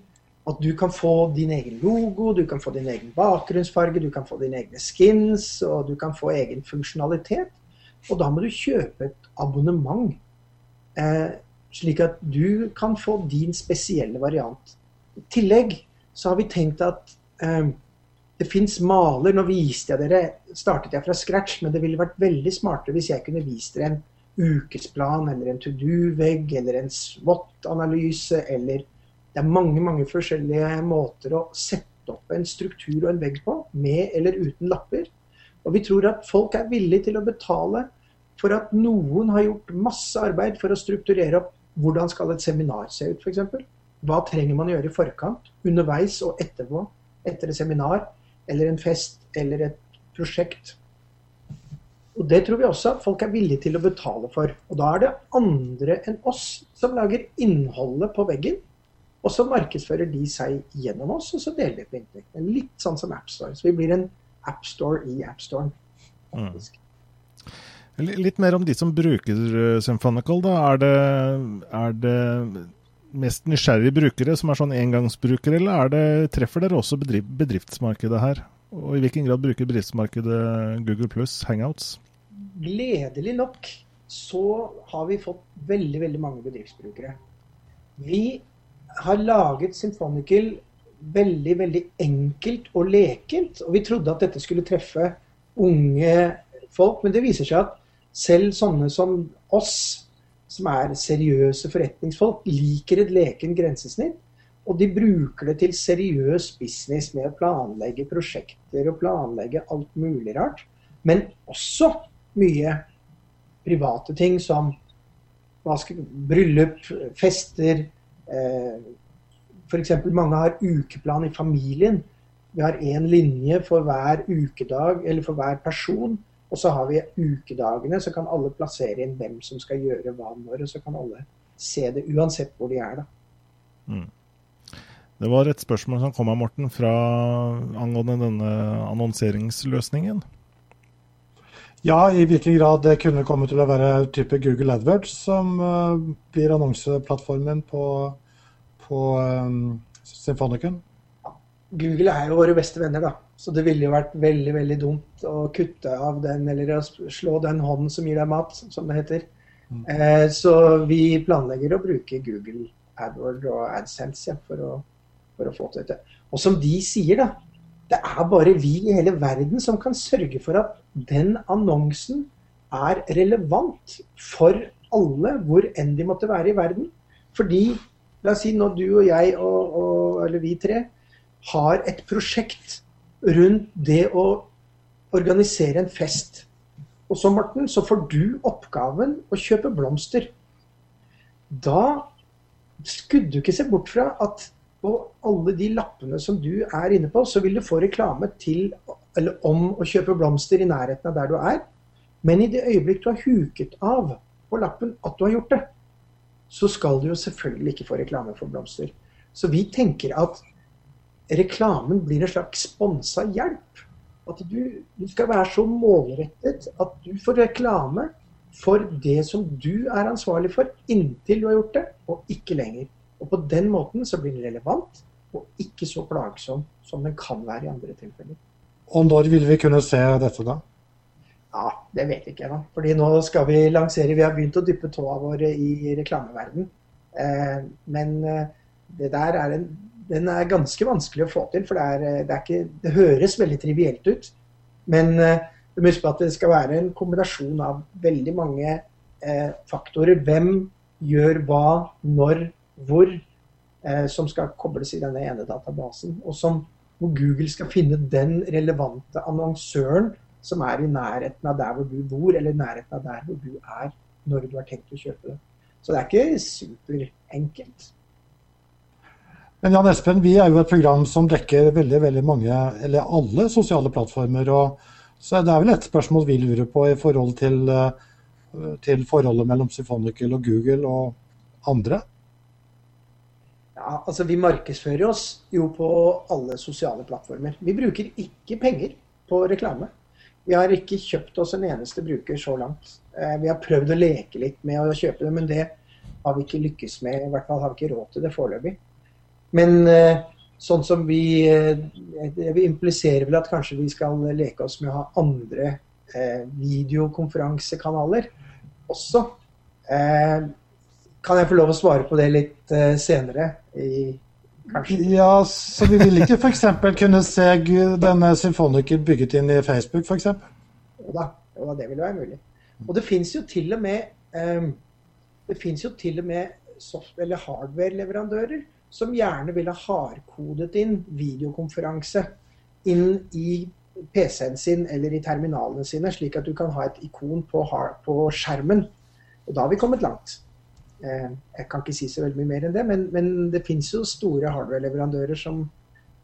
At du kan få din egen logo, du kan få din egen bakgrunnsfarge, du kan få dine egne skins, og du kan få egen funksjonalitet. Og da må du kjøpe et abonnement, eh, slik at du kan få din spesielle variant. I tillegg så har vi tenkt at eh, det fins maler. Nå viste jeg dere, startet jeg fra scratch, men det ville vært veldig smartere hvis jeg kunne vist dere en ukesplan eller en to do-vegg eller en SWOT-analyse eller Det er mange, mange forskjellige måter å sette opp en struktur og en vegg på, med eller uten lapper. Og vi tror at folk er villige til å betale for at noen har gjort masse arbeid for å strukturere opp hvordan skal et seminar se ut, f.eks. Hva trenger man å gjøre i forkant, underveis og etterpå, etter et seminar eller en fest eller et prosjekt. Og Det tror vi også at folk er villige til å betale for. Og Da er det andre enn oss som lager innholdet på veggen. Og så markedsfører de seg gjennom oss, og så deler de på inntektene. Litt sånn som AppStore. Så vi blir en AppStore i AppStoren. faktisk. Litt mer om de som bruker uh, Symphonical. da. Er det, er det mest nysgjerrige brukere som er sånn engangsbrukere, eller er det, treffer dere også bedrift, bedriftsmarkedet her? Og i hvilken grad bruker bedriftsmarkedet Google pluss Hangouts? Gledelig nok så har vi fått veldig, veldig mange bedriftsbrukere. Vi har laget Symphonical veldig, veldig enkelt og lekent. Og vi trodde at dette skulle treffe unge folk, men det viser seg at selv sånne som oss, som er seriøse forretningsfolk, liker et leken grensesnitt. Og de bruker det til seriøs business med å planlegge prosjekter og planlegge alt mulig rart. Men også mye private ting som skal, bryllup, fester. Eh, F.eks. mange har ukeplan i familien. Vi har én linje for hver ukedag eller for hver person. Og så har vi ukedagene, så kan alle plassere inn hvem som skal gjøre hva når. Og så kan alle se det uansett hvor de er. da. Mm. Det var et spørsmål som kom her, Morten fra angående denne annonseringsløsningen. Ja, i hvilken grad det kunne komme til å være type Google AdWords som uh, blir annonseplattformen på, på um, Symfonicen. Google er jo våre beste venner, da. Så det ville jo vært veldig veldig dumt å kutte av den, eller å slå den hånden som gir deg mat, som det heter. Mm. Eh, så vi planlegger å bruke Google AdWord og AdSense ja, for, å, for, å, få til dette. Og som de sier, da. Det er bare vi i hele verden som kan sørge for at den annonsen er relevant for alle, hvor enn de måtte være i verden. Fordi, la oss si nå du og jeg, og, og, eller vi tre, har et prosjekt rundt det å organisere en fest. Og så, Morten, så får du oppgaven å kjøpe blomster. Da skulle du ikke se bort fra at på alle de lappene som du er inne på, så vil du få reklame til, eller om å kjøpe blomster i nærheten av der du er. Men i det øyeblikk du har huket av på lappen at du har gjort det, så skal du jo selvfølgelig ikke få reklame for blomster. Så vi tenker at reklamen blir en slags sponsa hjelp. At du, du, skal være så målrettet at du får reklame for det som du er ansvarlig for inntil du har gjort det, og ikke lenger. Og På den måten så blir den relevant og ikke så plagsom som den kan være i andre tilfeller. Og når vil vi kunne se dette, da? Ja, Det vet jeg ikke ennå. Fordi nå skal vi lansere Vi har begynt å dyppe tåa våre i reklameverden. Eh, men eh, det der er en den er ganske vanskelig å få til. For det, er, eh, det, er ikke, det høres veldig trivielt ut. Men du må huske på at det skal være en kombinasjon av veldig mange eh, faktorer. Hvem gjør hva, når, hvor, eh, som skal kobles i denne ene databasen. Og som, hvor Google skal finne den relevante annonsøren som er i nærheten av der hvor du bor, eller i nærheten av der hvor du er når du har tenkt å kjøpe det. Så det er ikke superenkelt. Men Jan Espen, vi er jo et program som dekker veldig veldig mange, eller alle sosiale plattformer. og så Det er vel et spørsmål vi lurer på i forhold til, eh, til forholdet mellom Symfonical og Google og andre? Ja, altså Vi markedsfører oss jo på alle sosiale plattformer. Vi bruker ikke penger på reklame. Vi har ikke kjøpt oss en eneste bruker så langt. Eh, vi har prøvd å leke litt med å kjøpe det, men det har vi ikke lykkes med. I hvert fall har vi ikke råd til det foreløpig. Men eh, sånn som vi Det eh, impliserer vel at kanskje vi skal leke oss med å ha andre videokonferansekanaler også. Kan jeg få lov å svare på det litt senere? I, ja, så vi vil ikke f.eks. kunne se denne symfoniker bygget inn i Facebook, f.eks.? Jo da, jo det vil være mulig. Og det fins jo til og med det fins jo til og med eller hardware-leverandører som gjerne ville hardkodet inn videokonferanse inn i PC-en sin eller i terminalene sine, slik at du kan ha et ikon på, på skjermen. Og da har vi kommet langt. Eh, jeg kan ikke si så veldig mye mer enn det, men, men det fins jo store hardware-leverandører som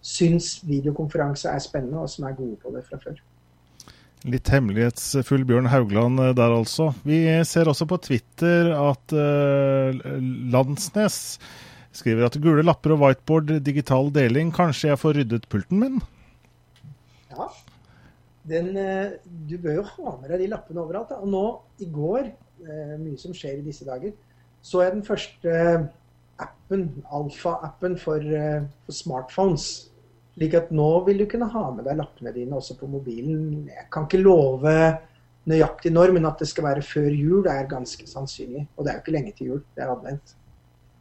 syns videokonferanse er spennende, og som er gode på det fra før. Litt hemmelighetsfull Bjørn Haugland eh, der altså. Vi ser også på Twitter at uh, Landsnes Skriver at gule lapper og whiteboard, digital deling. Kanskje jeg får ryddet pulten min? Ja. Den, eh, du bør jo ha med deg de lappene overalt. Da. Og nå, i går, eh, mye som skjer i disse dager, så jeg den første appen, alfa-appen for, eh, for, smartphones. Slik at nå vil du kunne ha med deg lappene dine også på mobilen. Jeg kan ikke love nøyaktig når, men at det skal være før jul, er ganske sannsynlig. Og det er jo ikke lenge til jul, det er advent.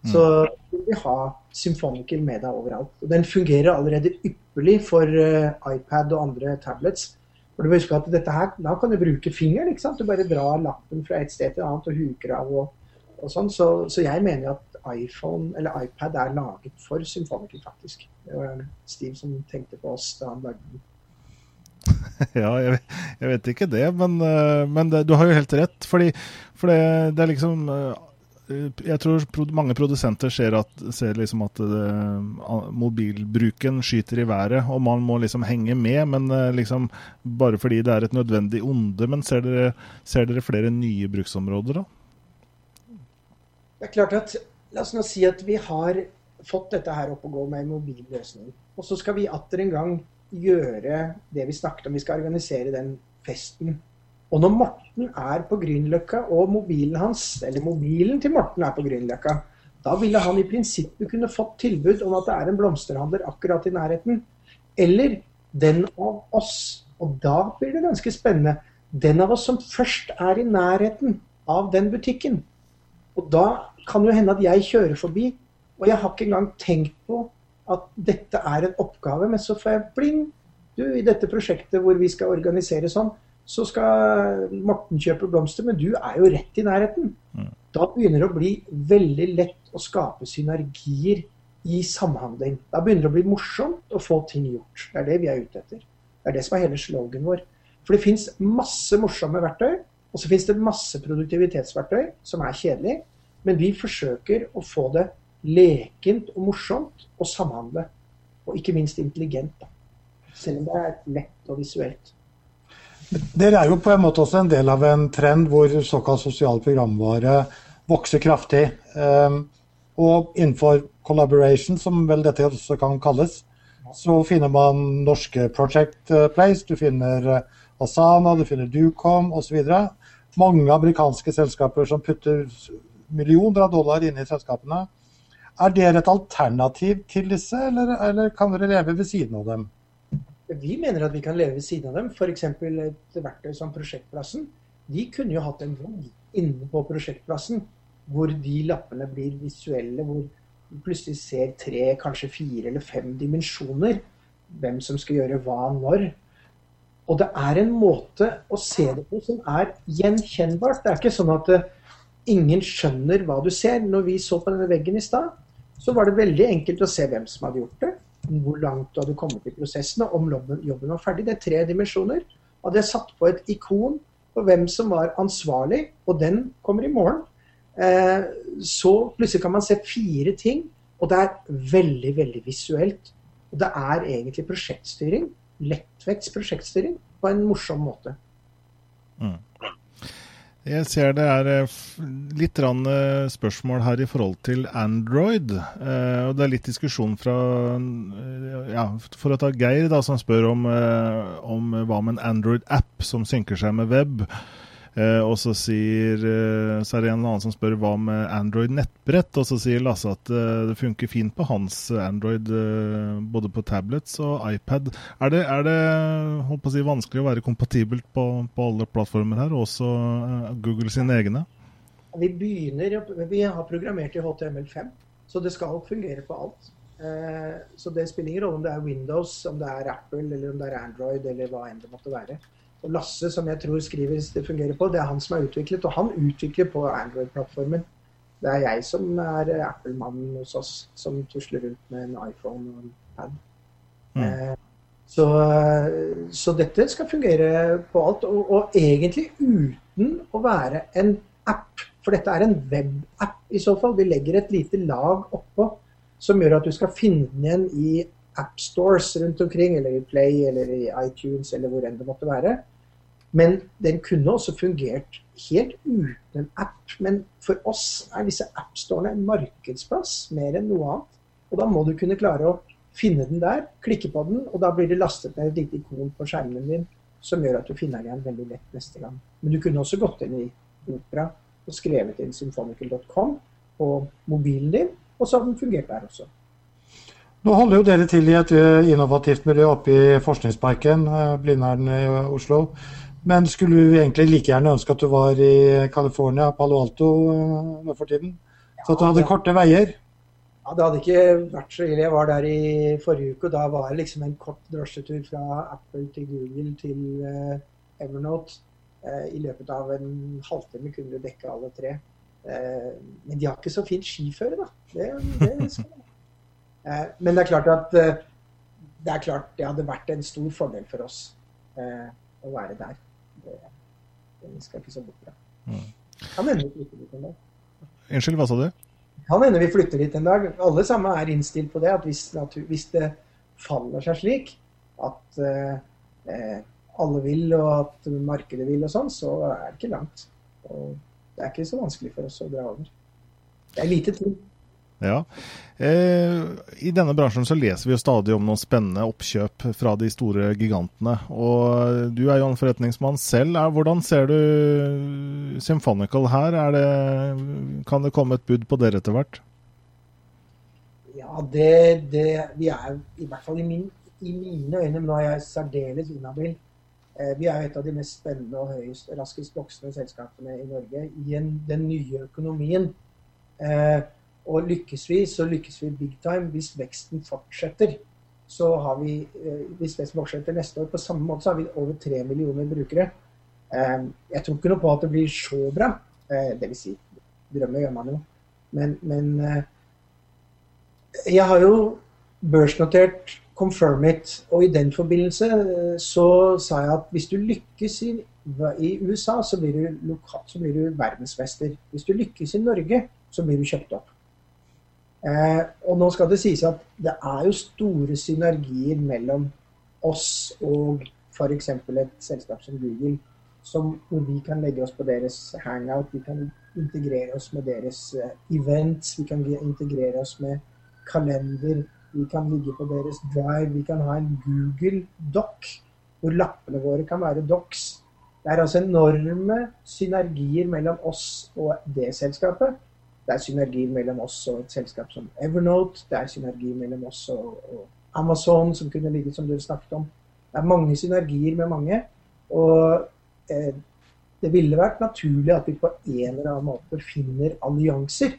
Mm. Så vil vi ha Symfonical med deg overalt. Og den fungerer allerede ypperlig for uh, iPad og andre tablets. For du må huske at dette her, Da kan du bruke fingeren. ikke sant? Du bare drar lappen fra et sted til et annet og huker av. og, og sånn. Så, så, jeg mener at iPhone eller iPad er laget for symfoniker, faktisk. Det var Steve som tenkte på oss da han lagde *laughs* den. Ja, jeg, jeg, vet ikke det, men, eh, men det, du har jo helt rett. Fordi, for det, det er liksom eh, jeg tror mange produsenter ser, at, ser liksom at det, mobilbruken skyter i været, og man må liksom henge med. Men liksom bare fordi det er et nødvendig onde. Men ser dere, ser dere flere nye bruksområder, da? Det er klart at La oss nå si at vi har fått dette her opp og gå med en mobil løsning. Og så skal vi atter en gang gjøre det vi snakket om. Vi skal organisere den festen og når Morten er på Grünerløkka, og mobilen hans, eller mobilen til Morten er på Grünerløkka, da ville han i prinsippet kunne fått tilbud om at det er en blomsterhandler akkurat i nærheten. Eller den av oss. Og da blir det ganske spennende. Den av oss som først er i nærheten av den butikken. Og da kan jo hende at jeg kjører forbi, og jeg har ikke engang tenkt på at dette er en oppgave, men så får jeg bling. Du, i dette prosjektet hvor vi skal organisere sånn, så skal Morten kjøpe blomster, men du er jo rett i nærheten. Mm. Da begynner det å bli veldig lett å skape synergier i samhandling. Da begynner det å bli morsomt å få ting gjort. Det er det vi er ute etter. Det er det som er hele slogan vår. For det fins masse morsomme verktøy, og så fins det masse produktivitetsverktøy som er kjedelig. Men vi forsøker å få det lekent og morsomt å samhandle. Og ikke minst intelligent. Da. Selv om det er lett og visuelt. Dere er jo på en måte også en del av en trend hvor såkalt sosial programvare vokser kraftig. Ehm, og innenfor collaboration, som vel dette også kan kalles, så finner man norske Project Place, du finner eh, Asana, du finner Ducom osv. Mange amerikanske selskaper som putter millioner av dollar inn i selskapene. Er dere et alternativ til disse, eller, eller kan dere leve ved siden av dem? Vi mener at vi kan leve ved siden av dem. F.eks. et verktøy som Prosjektplassen. De kunne jo hatt en vogn inne på Prosjektplassen hvor de lappene blir visuelle, hvor du plutselig ser tre, kanskje fire eller fem dimensjoner. Hvem som skal gjøre hva når. Og det er en måte å se det på som er gjenkjennbart. Det er ikke sånn at uh, ingen skjønner hva du ser. Når vi så på denne veggen i stad, så var det veldig enkelt å se hvem som hadde gjort det hvor langt du hadde kommet i prosessen, og om jobben var ferdig. Det er tre dimensjoner. Hadde jeg satt på et ikon på hvem som var ansvarlig, og den kommer i morgen, eh, så plutselig kan man se fire ting, og det er veldig, veldig visuelt. Og det er egentlig prosjektstyring, lettvekts prosjektstyring, på en morsom måte. Mm. Jeg ser det er eh, litt eh, spørsmål her i forhold til Android. Eh, og Det er litt diskusjon fra ja, For å ta Geir, da, som spør om, om hva med en Android-app som synker seg med web. Eh, og så, sier, eh, så er det en annen som spør hva med Android nettbrett, og så sier Lasse at eh, det funker fint på hans Android, både på tablets og iPad. Er det, er det å si, vanskelig å være kompatibelt på, på alle plattformer her, også Google sine egne? Vi begynner, vi har programmert i HTML5, så det skal fungere på alt. Så det spiller ingen rolle om det er Windows, om det er Apple, eller om det er Android, eller hva enn det måtte være. Lasse, som jeg tror skriver det fungerer på, det er han som er utviklet. Og han utvikler på Android-plattformen. Det er jeg som er Apple-mannen hos oss, som tusler rundt med en iPhone og en pad. Mm. Eh, så, så, dette skal fungere på alt. Og, og, egentlig uten å være en app. For dette er en web-app i så fall. Vi legger et lite lag oppå som gjør at du skal finne den igjen i appstores rundt omkring, eller i Play eller i iTunes eller hvor enn det måtte være. Men den kunne også fungert helt uten en app. Men for oss er disse appstorene en markedsplass mer enn noe annet. Og da må du kunne klare å finne den der, klikke på den, og da blir det lastet ned et lite ikon på skjermen din som gjør at du finner den igjen veldig lett neste gang. Men du kunne også gått inn i Opera og skrevet inn symphonical.com på mobilen din, og så hadde den fungert der også. Nå holder jo dere til i et eh, innovativt miljø oppe i Forskningsparken, eh, Blindern i Oslo. Men skulle du egentlig like gjerne ønske at du var i California, Palo Alto eh, nå for tiden? Så at du hadde korte veier? Ja, Det hadde ikke vært så ille. Jeg var der i forrige uke, og da var det liksom en kort drosjetur fra Apple til Google til Evernote. I løpet av en halvtime kunne du dekke alle tre. Men de har ikke så fint skiføre, da. Det, det skal man men det er klart at eh, det er klart det hadde vært en stor fordel for oss eh, å være der. Det, det skal ikke så bort fra. Mm. Kan hende vi en dag. Unnskyld, hva sa du? Kan hende vi flytter dit en dag. Alle sammen er innstilt på det. At hvis, hvis det faller seg slik at eh, alle vil, og at markedet vil og sånn, så er det ikke langt. Og det er ikke så vanskelig for oss å dra over. Det er lite tid. Ja. Eh, I denne bransjen så leser vi jo stadig om noen spennende oppkjøp fra de store gigantene. Og du er jo en forretningsmann selv. Hvordan ser du Symphonical her? Det, kan det komme et bud på dere etter hvert? Ja, det, det, Vi er i hvert fall i, min, i mine øyne men Nå er jeg særdeles inhabil. Eh, vi er et av de mest spennende og høyest, raskest voksende selskapene i Norge i en, den nye økonomien. Eh, og lykkes vi, så lykkes vi big time hvis veksten fortsetter. Så har vi, eh, Hvis veksten fortsetter neste år på samme måte, så har vi over tre millioner brukere. Eh, jeg tror ikke noe på at det blir så bra. Eh, det vil si, drømmer gjør man jo. Men, men jeg har jo børsnotert Confirmit, og i den forbindelse så sa jeg at hvis du lykkes i, i USA, så blir, du lokal, så blir du verdensmester. Hvis du lykkes i Norge, så blir du kjøpt opp. Eh, og nå skal det sies at det er jo store synergier mellom oss og f.eks. et selskap som Google, som, hvor vi kan legge oss på deres hangout, vi kan integrere oss med deres uh, events, vi kan integrere oss med kalender, vi kan ligge på deres drive, vi kan ha en Google Doc, hvor lappene våre kan være docs. Det er altså enorme synergier mellom oss og det selskapet. Det er synergier mellom oss og et selskap som Evernote. Det er synergier mellom oss og, og Amazon, som kunne ligget som dere snakket om. Det er mange synergier med mange. Og eh, det ville vært naturlig at vi på en eller annen måte finner allianser.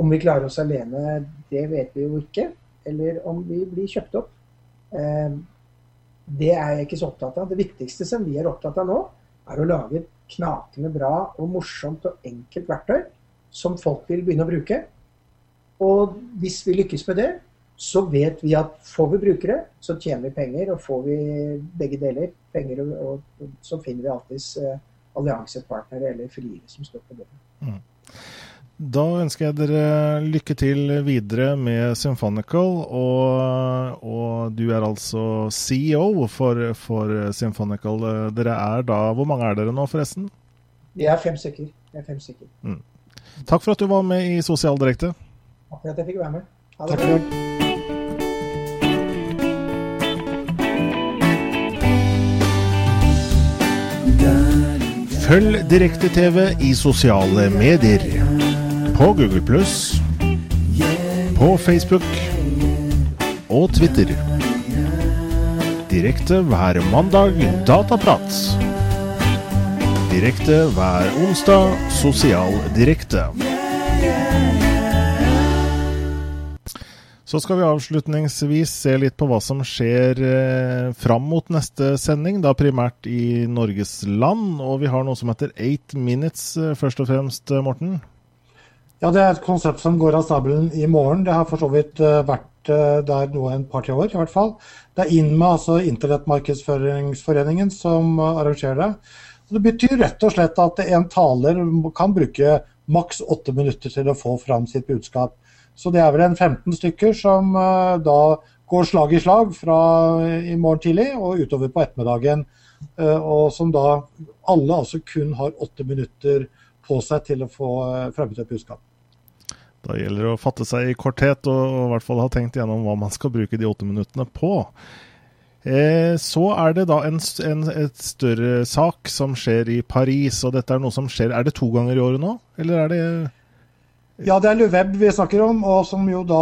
Om vi klarer oss alene, det vet vi jo ikke. Eller om vi blir kjøpt opp. Eh, det er jeg ikke så opptatt av. Det viktigste som vi er opptatt av nå, er å lage et knakende bra og morsomt og enkelt verktøy som folk vil begynne å bruke. Og hvis vi lykkes med det, så vet vi at får vi brukere, så tjener vi penger. Og får vi begge deler, penger, og, og så finner vi alltids eh, alliansepartnere eller friere som står på bordet Mm. Da ønsker jeg dere lykke til videre med Symphonical. Og, og du er altså CEO for, for, Symphonical. Dere er da Hvor mange er dere nå, forresten? Vi er fem stykker. Vi er fem stykker. Mm. Takk for at du var med i Sosial Direkte. Takk for at jeg fikk være med. Ha det bra. Følg Direkte-TV i sosiale medier. På Google Pluss, på Facebook og Twitter. Direkte hver mandag Dataprat direkte hver onsdag. Sosial direkte. Så skal vi avslutningsvis se litt på hva som skjer eh, fram mot neste sending, da primært i Norges land. Og vi har noe som heter Eight Minutes, eh, først og fremst, eh, Morten? Ja, det er et konsept som går av stabelen i morgen. Det har for så vidt vært der nå en par-tre år, i hvert fall. Det er INMA, altså Internettmarkedsføringsforeningen, som arrangerer det. Det betyr rett og slett at en taler kan bruke maks åtte minutter til å få fram sitt budskap. Så det er vel en 15 stykker som uh, da går slag i slag fra i morgen tidlig og utover på ettermiddagen. Uh, og som da alle altså kun har åtte minutter på seg til å få fremmet et budskap. Da gjelder det å fatte seg i korthet og i hvert fall ha tenkt gjennom hva man skal bruke de åtte minuttene på. Eh, så er det da en, en et større sak som skjer i Paris, og dette er noe som skjer Er det to ganger i året nå, eller er det Ja, det er Luveb vi snakker om, og som jo da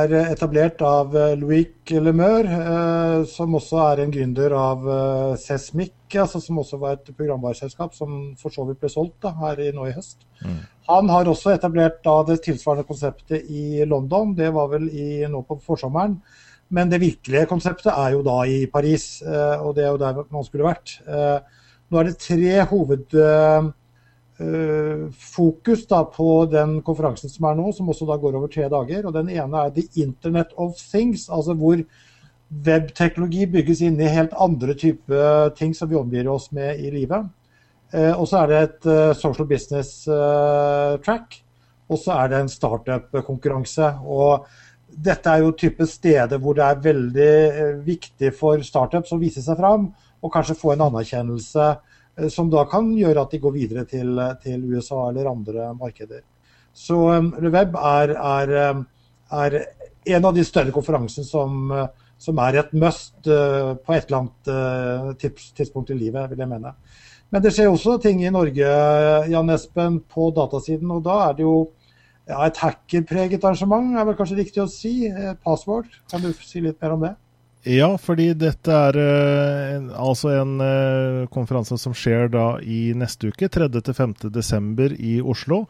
er etablert av eh, Louis Lemeur, eh, som også er en gründer av eh, Sesmic, altså som også var et programvareselskap som for så vidt ble solgt da, her i, nå i høst. Mm. Han har også etablert da det tilsvarende konseptet i London, det var vel i, nå på forsommeren. Men det virkelige konseptet er jo da i Paris, eh, og det er jo der man skulle vært. Eh, nå er det tre hovedfokus eh, på den konferansen som er nå, som også da går over tre dager. og Den ene er The Internet of Things, altså hvor webteknologi bygges inn i helt andre typer ting som vi omgir oss med i livet. Og så er det et social business track og så er det en startup-konkurranse. og dette er jo type steder hvor det er veldig eh, viktig for startups å vise seg fram, og kanskje få en anerkjennelse eh, som da kan gjøre at de går videre til, til USA eller andre markeder. Så Reweb er, er, er, en av de større konferansene som, som er et must på et eller annet tids, tidspunkt i livet, vil jeg mene. Men det skjer også ting i Norge Jan Espen, på datasiden, og da er det jo ja, et hackerpreget arrangement, er vel kanskje riktig å si. Eh, password, kan du si litt mer om det? Ja, fordi dette er uh, altså en uh, konferanse som skjer da i neste uke, 3.-5. desember i Oslo.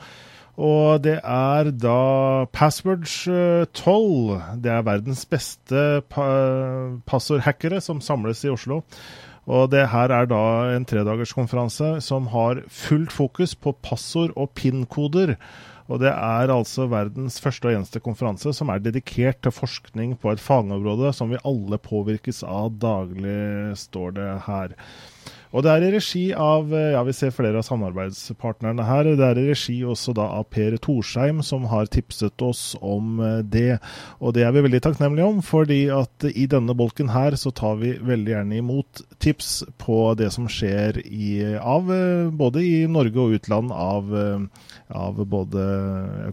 Og det er da Passwords 12. Det er verdens beste pa passordhackere som samles i Oslo. Og det her er da en tredagerskonferanse som har fullt fokus på passord og PIN-koder. Og det er altså verdens første og eneste konferanse som er dedikert til forskning på et fagområde som vi alle påvirkes av daglig, står det her. Og det er i regi av ja, vi ser flere av samarbeidspartnerne her. Det er i regi også da av Per Torsheim, som har tipset oss om eh, det. Og det er vi veldig takknemlige om, fordi at i denne bolken her så tar vi veldig gjerne imot tips på det som skjer i, av eh, både i Norge og utland av, eh, av både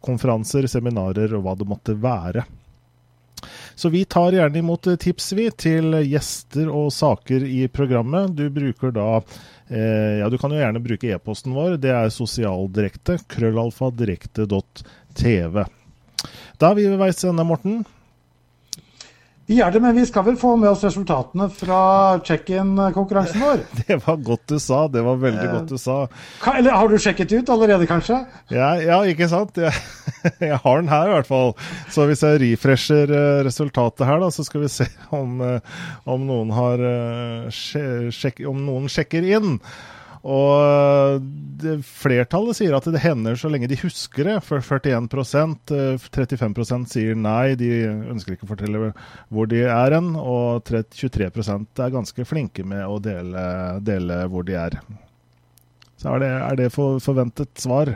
konferanser, seminarer og hva det måtte være. Så vi tar gjerne imot tips vi til gjester og saker i programmet. Du bruker da eh, Ja, du kan jo gjerne bruke e-posten vår. Det er sosialdirekte. Krøllalfadirekte.tv. Da er vi ved veis ende, Morten. Vi er det, men vi skal vel få med oss resultatene fra check-in-konkurransen vår? *laughs* Det var godt du sa. Det var veldig eh, godt du sa. Eller har du sjekket ut allerede, kanskje? Ja, ja ikke sant? Jeg, *laughs* *laughs* jeg, har den her i hvert fall. Så hvis jeg refresher eh, resultatet her, da, så skal vi se *laughs* om, eh, om noen har sjek, om noen sjekker inn. Og det, flertallet sier at det hender så lenge de husker det. For 41% 35 eh, sier nei, de ønsker ikke å fortelle hvor de er hen. Og 23% er ganske flinke med å dele, dele hvor de er. Så er det, er det for, forventet svar?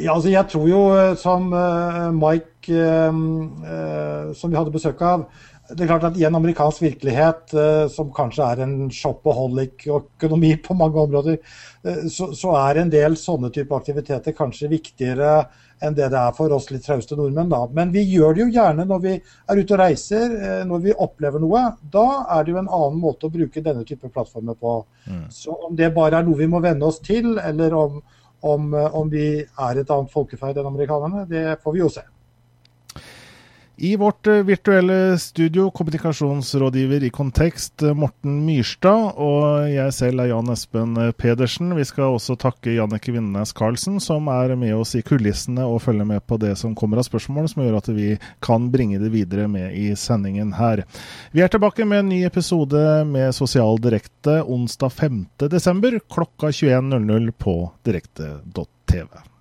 Ja, altså jeg tror jo, eh, som uh, Mike, uh, som vi hadde besøk av, det er klart at I en amerikansk virkelighet, eh, som kanskje er en shopaholic-økonomi *laughs* på mange områder, eh, så, så, er en del sånne type aktiviteter kanskje viktigere enn det det er for oss litt trauste nordmenn. Da. Men vi gjør det jo gjerne når vi er ute og reiser, eh, når vi opplever noe. Da er det jo en annen måte å bruke denne type plattformer på. Mm. Så om det bare er noe vi må venne oss til, eller om, om, om vi er et annet folkeferd enn amerikanerne, det får vi jo se. I vårt eh, virtuelle studio, kommunikasjonsrådgiver i Kontekst, eh, Morten Myrstad, og jeg selv er Jan Espen eh, Pedersen. Vi skal også takke Jannicke Vindnes Karlsen, som er med oss i kulissene og følger med på det som kommer av spørsmål, som gjør at vi kan bringe det videre med i sendingen her. Vi er tilbake med en ny episode med Sosial Direkte onsdag 5.12. klokka 21.00 på direkte.tv.